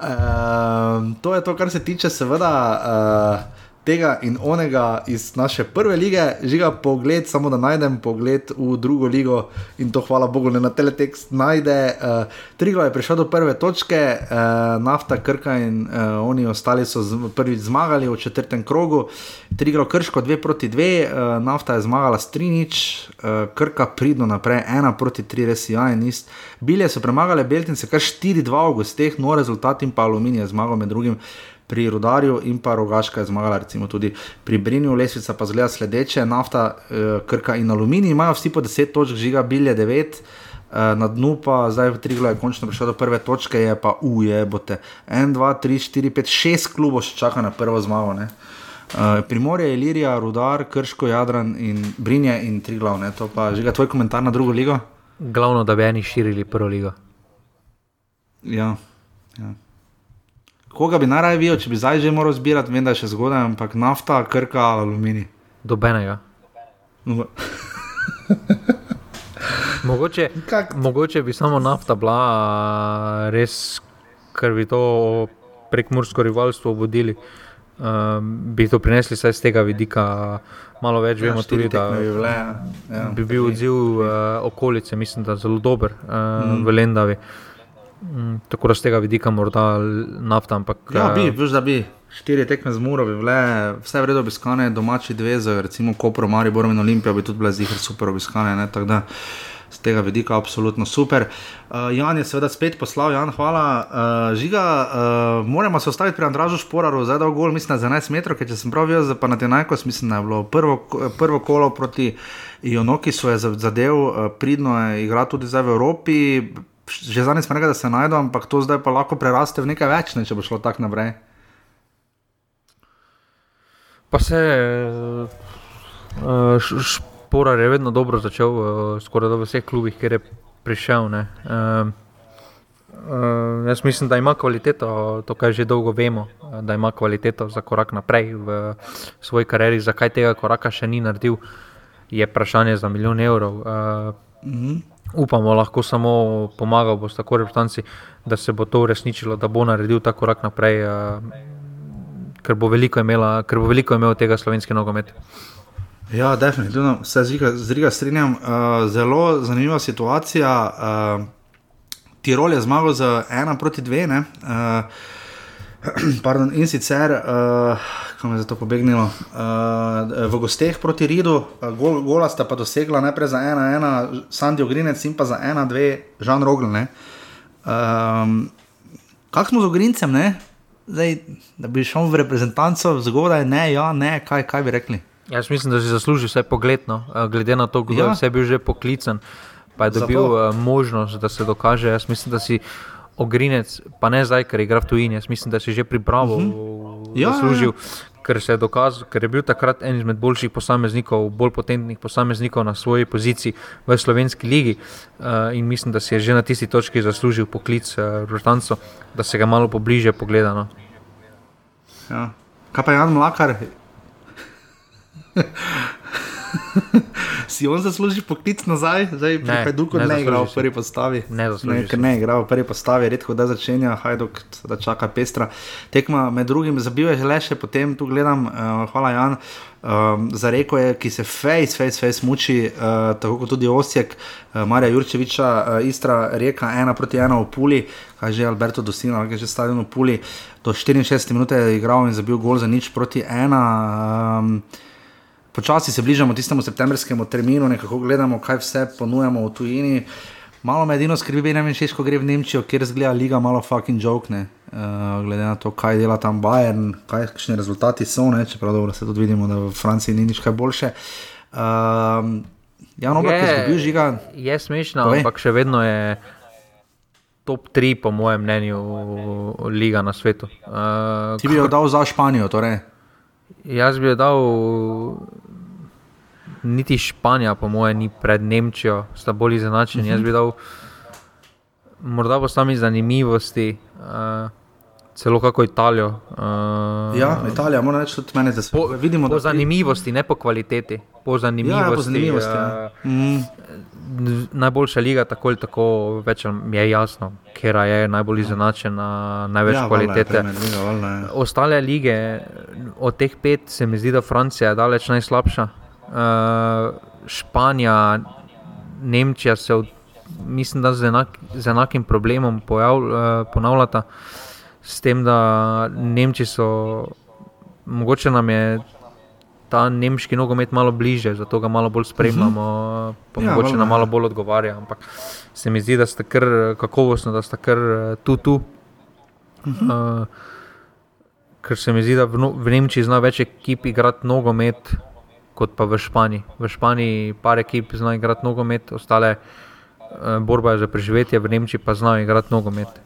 [SPEAKER 1] Uh, to je to, kar se tiče, seveda. Uh, Tega in onega iz naše prve lige, žiga pogled, samo da najdem pogled v drugo ligo in to, hvala Bogu, ne na teletekst najde. Uh, Trigo je prišel do prve točke, uh, nafta, krka in uh, oni ostali so z, prvič zmagali v četrtem krogu. Trigo krško 2 proti 2, uh, nafta je zmagala s 3 nič, uh, krka pridno naprej 1 proti 3, res je jajen ist. Bile so premagale Beltince kar 4-2 v gosteh, no rezultat in pa aluminij je zmagal med drugim pri Rudarju in pa Rogaška je zmagala, recimo tudi pri Brinju, Lesvica pa zgleda sledeče, nafta, eh, krka in aluminij imajo vsi po 10 točk, žiga bilje 9. Na dnu pa zdaj v Triglu je končno prišel do prve točke, je pa uje, bote 1, 2, 3, 4, 5, 6 klubov še čaka na prvo zmago. Ne? Uh, Primorje, Ilirija, Rudar, Krško, Jadran in Brinje in Triglav. Ne? To pa žiga tvoj komentar na drugo ligo?
[SPEAKER 2] Glavno, da bi eni širili prvo ligo.
[SPEAKER 1] Ja. ja. Koga bi najraje videl, če bi zdaj že moral zbirati, vem, da je še zgodaj, ampak nafta, krka, aluminij.
[SPEAKER 2] Dobenega.
[SPEAKER 1] No, [LAUGHS]
[SPEAKER 2] Mogoče,
[SPEAKER 1] Kak-
[SPEAKER 2] mogoče bi samo nafta bila res, ker bi to prek mursko rivalstvo vodili. Um, bi to prinesli saj z tega vidika, malo več vemo
[SPEAKER 1] Ja, štiri
[SPEAKER 2] tudi, da
[SPEAKER 1] bi bile, ja.
[SPEAKER 2] bi bil odziv uh, okolice, mislim, da zelo dober uh, mm. v Lendavi. Mm, tako da z tega vidika morda nafta, ampak
[SPEAKER 1] Ja, bi,
[SPEAKER 2] eh,
[SPEAKER 1] veš, da bi. Štiri tekme z Muro bi bile, vse vredno obiskane, domači dve, z recimo Kopro, Mariborom in Olimpijo bi tudi bile zihar super obiskane. Ne, tako da z tega vidika absolutno super. Uh, Jan je seveda spet poslal, Jan, hvala. Uh, žiga, uh, moramo se ostaviti pri Andražu Šporaru, zdaj dal gol, mislim, na 11 metrov, ker če sem prav videl, za Panathinaikos, mislim, da je bilo prvo, prvo kolo proti Ionoki, so je zadev, uh, pridno je igral tudi zdaj v Evropi. Že zadnjič smo rekli, da se najde, ampak to zdaj pa lahko preraste v nekaj več, ne, če bo šlo tako naprej.
[SPEAKER 2] Pa se uh, Šporar je vedno dobro začel, uh, skoraj da v vseh klubih, kjer je prišel. ne. Uh, uh, jaz mislim, da ima kvaliteto, to kar že dolgo vemo, uh, da ima kvaliteto za korak naprej v svoji karieri. Zakaj tega koraka še ni naredil, je vprašanje za milijon evrov. Uh,
[SPEAKER 1] Mhm.
[SPEAKER 2] Upamo, lahko samo pomagal bo s tako reprezentanci, da se bo to uresničilo, da bo naredil ta korak naprej. Uh, ker bo veliko, imela, ker bo veliko imel tega slovenski nogomet.
[SPEAKER 1] Ja, definitivno se z Riga- strinjam. Uh, zelo zanimiva situacija. Uh, Tirol je zmagal z 1 proti 2. Ne? Uh, [CLEARS THROAT] Pardon, in sicer, uh, kam je za to pobegnilo, uh, v gosteh proti Ridu, uh, gol, gola sta pa dosegla najprej za 1-1, Sandijo Grinec in pa za 1-2, Žan Rogl. ne. Um, Kak smo z Ogrincem, ne? Zdaj, da bi šel v reprezentanco zgodaj, ne, ja, ne, kaj, kaj bi rekli.
[SPEAKER 2] Jaz mislim, da si zasluži vsaj pogled, no, eh, glede na to, kdo
[SPEAKER 1] Ja.
[SPEAKER 2] je bil že poklican, pa je dobil
[SPEAKER 1] Zato.
[SPEAKER 2] možnost, da se dokaže. Jaz mislim, da si ogrinec, pa ne zdaj, ker igra v tujini, jaz mislim, da si že pripravo uh
[SPEAKER 1] Ja,
[SPEAKER 2] -huh.
[SPEAKER 1] ja, ja.
[SPEAKER 2] zaslužil. Ker, se je dokazal, ker je bil takrat en izmed boljših posameznikov, bolj potentnih posameznikov na svoji poziciji v slovenski ligi. Uh, in mislim, da si je že na tisti točki zaslužil poklic uh, Rotanco, da se ga malo pobliže pogleda. No.
[SPEAKER 1] Ja. Kaj pa Jan Mlakar? [LAUGHS] si on zasluži poklic nazaj, zdaj pri
[SPEAKER 2] Ne,
[SPEAKER 1] Hajduku ne,
[SPEAKER 2] ne zasluži
[SPEAKER 1] v prvi postavi.
[SPEAKER 2] Ne
[SPEAKER 1] ne, ker ne igral v prvi postavi, redko da začenja Hajduk, da čaka pestra. Tekma med drugim zabil je le še potem, tu gledam, uh, hvala Jan. Um, za reko je, ki se fejs, fejs, fejs muči, uh, tako kot tudi Osijek, uh, Marija Jurčeviča, uh, Istra, reka ena proti ena v Puli, kaj že Alberto Dosina, ki je že stadion v Puli, do 64 minut je igral in zabil gol za nič proti ena. Um, Počasi se bližamo tistemu septembrskemu terminu, nekako gledamo, kaj vse ponujamo v tujini. Malo me edino skrbi, ne vem, če ko gre v Nemčijo, kjer zgleda liga malo fucking jokne. Uh, glede na to, kaj dela tam Bayern, kakšni rezultati so, ne? čeprav dobro se tudi vidimo, da v Franciji ni nič kaj boljše. Um, Jan Oblak je izgubil žiga.
[SPEAKER 2] Je smešno,
[SPEAKER 1] Povej.
[SPEAKER 2] ampak še vedno je top 3, po mojem mnenju, liga na svetu. Uh,
[SPEAKER 1] Ti bi jo dal za Španijo, torej.
[SPEAKER 2] Jaz bi jo dal, niti Španija, po mojem, ni pred Nemčijo, sta bolj izenačeni. Uh -huh. Jaz bi dal, morda po sami zanimivosti, uh, celo kako Italijo. Uh,
[SPEAKER 1] Ja, Italija, moram reči, tudi mene zdaj
[SPEAKER 2] Po,
[SPEAKER 1] vidimo,
[SPEAKER 2] po
[SPEAKER 1] da
[SPEAKER 2] zanimivosti, ne po kvaliteti. Po zanimivosti.
[SPEAKER 1] Ja, po zanimivosti. Ja. Mm,
[SPEAKER 2] Uh, najboljša liga, tako ali tako, več je jasno, ker je najbolj izenačena, največ
[SPEAKER 1] ja,
[SPEAKER 2] kvalitete.
[SPEAKER 1] Premier Liga, valjda je.
[SPEAKER 2] Ostale lige, od teh pet, se mi zdi, da Francija je daleč najslabša. Uh, Španija, Nemčija se, od, mislim, da z, enak, z enakim problemom pojav, uh, ponavljata. S tem, da Nemči so, mogoče nam je ta nemški nogomet malo bliže, zato ga malo bolj spremljamo, pa
[SPEAKER 1] Ja,
[SPEAKER 2] mogoče nam malo bolj odgovarja. Ampak se mi zdi, da sta kar kakovostno, da sta kar eh, tu tu. Uh, ker se mi zdi, da v, no, v Nemčiji zna več ekip igrati nogomet, kot pa v Španiji. V Španiji par ekip zna igrati nogomet, ostale uh, borba je za preživetje, v Nemčiji pa znajo igrati nogomet.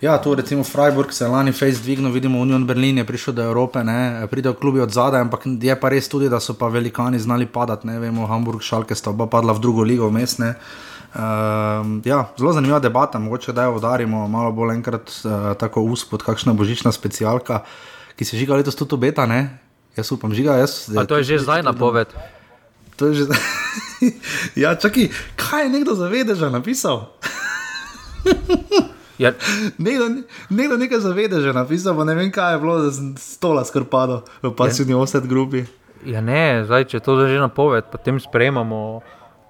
[SPEAKER 1] Ja, tu recimo Freiburg se je lani face dvignil, vidimo Union Berlin je prišel do Evrope, ne, pridejo klubi od zadaj, ampak je pa res tudi, da so pa velikani znali padati, ne vemo, Hamburg, Šalke sta oba padla v drugo ligo vmes, ne. Uh, ja, zelo zanimiva debata, mogoče da jo udarimo malo bolj enkrat uh, tako uspod, kakšna božična specialka, ki se žiga letos tudi obeta. Jaz upam, žiga, jaz.
[SPEAKER 2] A to je že zdaj napoved.
[SPEAKER 1] To je že zdaj. [LAUGHS] ja, čakaj, kaj je nekdo zavedeža napisal? [LAUGHS]
[SPEAKER 2] Ja,
[SPEAKER 1] Nekdo, nekdo nekaj zavede že napisal, pa ne vem kaj je bilo, da sem stola skrpado v pasivni offset grupi.
[SPEAKER 2] ja ne, zdaj, če to je že napoved, potem sprejemamo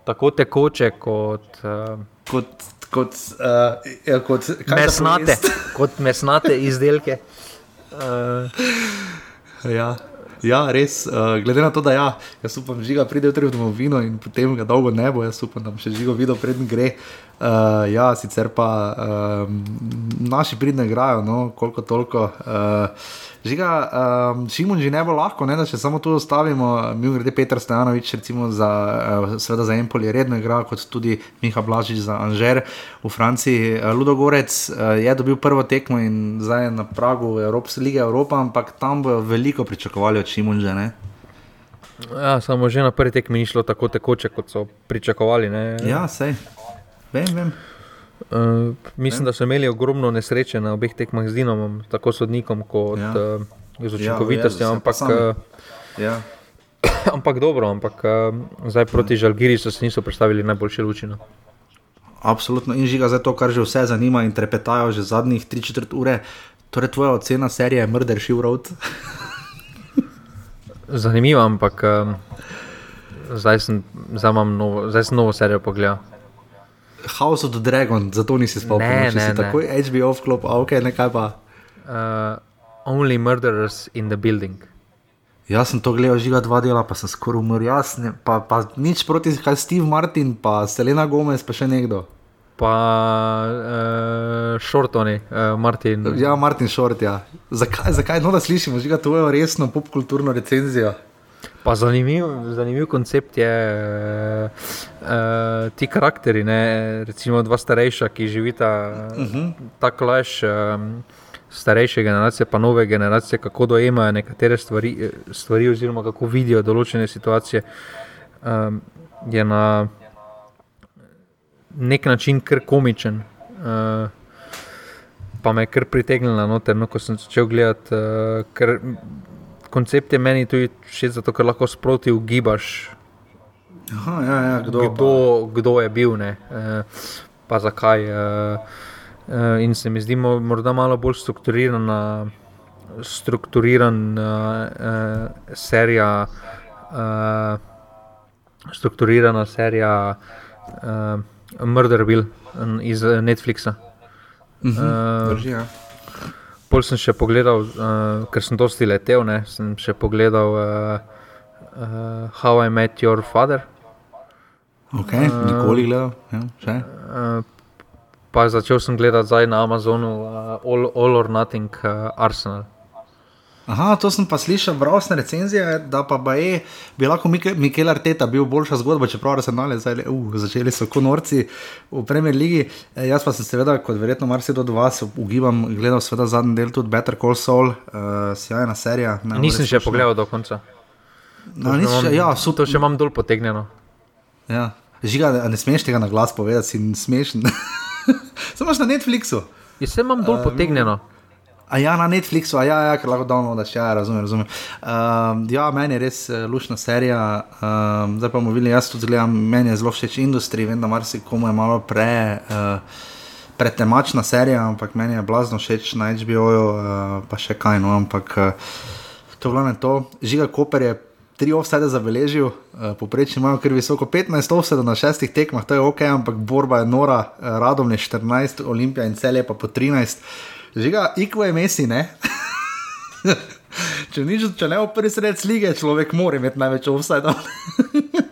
[SPEAKER 2] tako tekoče kot uh,
[SPEAKER 1] Kot, kot, uh, ja, kot
[SPEAKER 2] mesnate, kot mesnate izdelke. Uh, [LAUGHS]
[SPEAKER 1] Ja. Ja, res, uh, glede na to, da ja, jaz upam, žiga pride v domovino in potem ga dolgo ne bo, jaz upam, da bo še žigo videl, preden gre. Uh, ja, sicer pa um, naši pridne igrajo, no, koliko toliko. Uh, žiga, um, Šimun že ne bo lahko, ne, da še samo tu ostavimo. Mi grede Petr Stojanovič, recimo za, uh, za Empol je redno igra, kot tudi Miha Blažič za Anžer v Franciji. Uh, Ludogorec uh, je dobil prvo tekmo in zdaj je na pragu Evropske lige Evropa, ampak tam bojo veliko pričakovali od Šimunže, ne.
[SPEAKER 2] ja, samo že na prvi tekmi ni šlo tako tekoče, kot so pričakovali. Ne.
[SPEAKER 1] Ja, sej. Vem, vem.
[SPEAKER 2] Uh, mislim, da so imeli ogromno nesreče na obeh tekmah z Dinamom, tako sodnikom kot
[SPEAKER 1] Ja.
[SPEAKER 2] ja. uh, z učinkovitostjo,
[SPEAKER 1] Ja,
[SPEAKER 2] ja,
[SPEAKER 1] Jezus, ja, pa
[SPEAKER 2] ampak, uh,
[SPEAKER 1] Ja.
[SPEAKER 2] ampak dobro, ampak uh, zdaj proti Žalgiri so se niso predstavili najboljše luči. No.
[SPEAKER 1] Absolutno in žiga za to, kar že vse zanima in trepetajo že zadnjih 3-4 ure. Torej, tvoja ocena serije je Murder She Wrote. [LAUGHS]
[SPEAKER 2] Zanimivo, ampak um, zdaj, sem, zdaj, novo, zdaj sem novo serijo pogledal.
[SPEAKER 1] House of the Dragon, zato nisi spomnil,
[SPEAKER 2] Ne,
[SPEAKER 1] si
[SPEAKER 2] ne, ne.
[SPEAKER 1] takoj HBO vklop, a ok, nekaj pa.
[SPEAKER 2] Uh, only murderers in the building.
[SPEAKER 1] Jaz sem to gledal, žiga dva dela, pa sem skoraj umrl, jaz ne, pa, pa nič proti, kaj Steve Martin, pa Selena Gomez, pa še nekdo.
[SPEAKER 2] Pa uh, Shortoni, uh, Martin.
[SPEAKER 1] Ja, Martin Short, ja. Zakaj, zakaj no, da slišimo, žiga tvojo resno popkulturno recenzijo?
[SPEAKER 2] Pa zanimiv, zanimiv koncept je, uh, ti karakteri, ne, recimo dva starejša, ki živita uh -huh. tako laž. Um, Starejše generacije, pa nove generacije, kako dojemajo nekatere stvari, stvari oziroma kako vidijo določene situacije, um, je na nek način kar komičen. Uh, pa me je kar pritegnila noter, no, ko sem začel gledati, uh, ker koncept je meni tudi všeč, zato ker lahko sproti ugibaš,
[SPEAKER 1] Aha, ja, ja, kdo?
[SPEAKER 2] kdo, kdo, kdo je bil, ne, uh, pa zakaj. Uh, uh, in se mi zdi mo- morda malo bolj strukturirana, strukturirana uh, serija. Uh, strukturirana serija uh, Murderville um, iz eh, Netflixa.
[SPEAKER 1] Mhm,
[SPEAKER 2] Uh,
[SPEAKER 1] drži, ja.
[SPEAKER 2] Pol sem še pogledal, uh, ker sem dosti letel, ne, sem še pogledal uh, uh, How I Met Your Father.
[SPEAKER 1] Ok, nikoli gledal, ja, še.
[SPEAKER 2] Uh, pa začel sem gledati zdaj na Amazonu uh, All, All or Nothing uh, Arsenal.
[SPEAKER 1] Aha, to sem pa slišal, vrosne recenzije, da pa je, bi lahko Mikel Arteta bil boljša zgodba, čeprav so nali, zdaj, uh, začeli so konorci v Premier League. E, jaz pa sem seveda, kot verjetno marsikdo od vas, ugibam, gledal seveda zadnji del tudi Better Call Saul, uh, sjajna serija.
[SPEAKER 2] Nisem še pogledal do konca.
[SPEAKER 1] No, to, še, ja,
[SPEAKER 2] to še imam dol potegnjeno.
[SPEAKER 1] Ja. Žiga, ne smeš tega na glas povedati, si smešen. [LAUGHS] Samo na Netflixu.
[SPEAKER 2] Jaz sem imam dol uh, potegnjeno.
[SPEAKER 1] A ja, na Netflixu, a ja, ja ker lahko da še ja, razumem. razumem. Um, ja, meni je res uh, lušna serija. Um, zdaj pa bomo videli, jaz tudi gledam, meni je zelo všeč industrija, vem, da marsikomu je malo pre. Uh, Pretemačna serija, ampak meni je blazno všeč na HBO-ju, uh, pa še kaj no, ampak uh, to glavno je to. Žiga Koper je tri offside zabeležil, uh, poprečni imajo kar visoko 15 offside na šestih tekmah, to je ok, ampak borba je nora, uh, radom je 14, Olimpija in cel je pa po 13. Žiga, ikvo je mesi, ne? [LAUGHS] če, nič, če ne v prvi sred lige, človek mora imeti največ offside.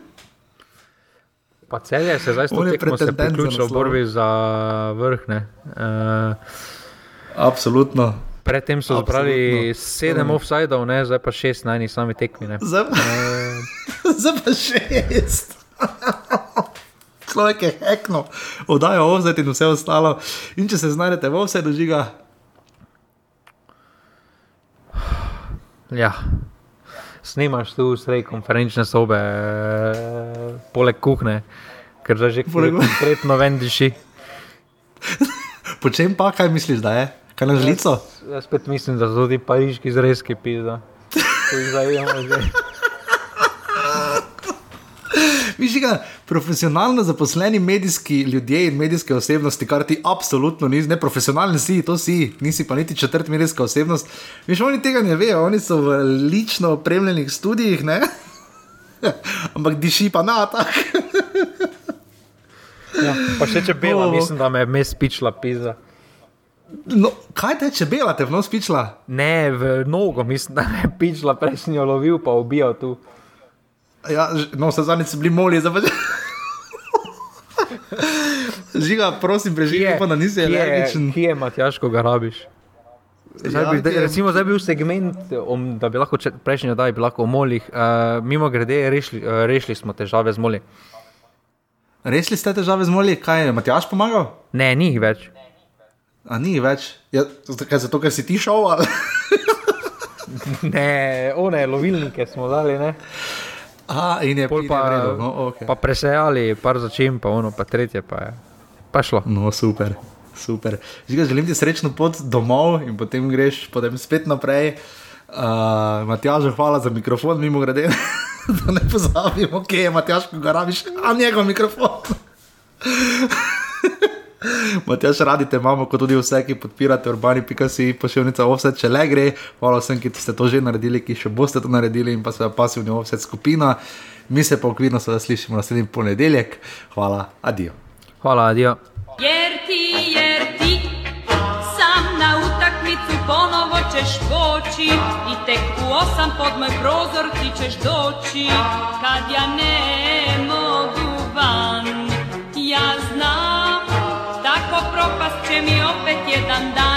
[SPEAKER 1] [LAUGHS]
[SPEAKER 2] pa cel je se zdaj da se priključil v borbi za vrh. Uh,
[SPEAKER 1] Absolutno.
[SPEAKER 2] Predtem so zbrali sedem mm. offsajdov, zdaj pa šest na eni sami tekmi.
[SPEAKER 1] Zdaj pa, uh, [LAUGHS] zdaj pa šest. Človek je hekno, oddajo offside in vse ostalo. In če se znajdete v offside, žiga,
[SPEAKER 2] Ja. Snimaš tu sredi konferenčne sobe, e, poleg kuhne, ker že konkretno ven diši. [LAUGHS]
[SPEAKER 1] Po čem pa, kaj misliš, da je? Kaj na žlico?
[SPEAKER 2] Jaz, jaz spet mislim, da so tudi pariški zrezki pisa.
[SPEAKER 1] Viš, ga, profesionalno zaposleni medijski ljudje in medijske osebnosti, kar ti absolutno nisi, ne profesionalni si, to si, nisi pa niti četrt medijska osebnost. Viš, oni tega ne vejo, oni so v lično opremljenih studijih, ne? [LAUGHS] ampak diši pa na tak.
[SPEAKER 2] ja, pa še če bela, oh. mislim, da me je mes pičla pisa.
[SPEAKER 1] No, kaj te če bela, te v nos pičla?
[SPEAKER 2] Ne, v nogo, mislim, da me je pičla, prej sem jo lovil, pa ubijal tu.
[SPEAKER 1] Ja, no, se zadnji so bili moli, zdaj pa že. Žiga, prosim, preživi, pa da nisi
[SPEAKER 2] alergičen. Kje je Matjaš, ko ga rabiš? Zdaj, ja, bi, recimo, zdaj bi bil segment, om, da bi lahko prejšnji dan bi lahko o molih. Uh, mimo grede, rešili, uh, rešili smo težave z moli.
[SPEAKER 1] Rešili ste težave z moli, kaj je Matjaš pomagal?
[SPEAKER 2] Ne, ni jih več.
[SPEAKER 1] A ni več? Ja, kaj zato, ker si ti šel? [LAUGHS]
[SPEAKER 2] ne, one lovilnike smo dali, ne.
[SPEAKER 1] A, in je pol
[SPEAKER 2] pa,
[SPEAKER 1] no, okay.
[SPEAKER 2] pa presejali, par začim, pa ono, pa tretje, pa je pa šlo.
[SPEAKER 1] No, super, super. Žiga, želim ti srečno pot domov in potem greš potem spet naprej. Uh, Matjaž, hvala za mikrofon, mimo grede, [LAUGHS] da ne pozabimo, kje je Matjaž, ko ga rabiš, a njegov mikrofon. [LAUGHS] Matjaš, radite, imamo kot tudi vse, ki podpirate urbani, pika si pošiljnica offset, če le gre. Hvala vsem, ki ste to že naredili, ki še boste to naredili in pa seveda pasivni offset skupina. Mi se pa okvirno seveda slišimo naslednji ponedeljek. Hvala, adijo.
[SPEAKER 2] Hvala, adijo.
[SPEAKER 3] Jer ti, jer ti, sam na utakmicu ponovo ćeš poći i tek u osam pod moj prozor ti ćeš doći kad ja ne ce mi-o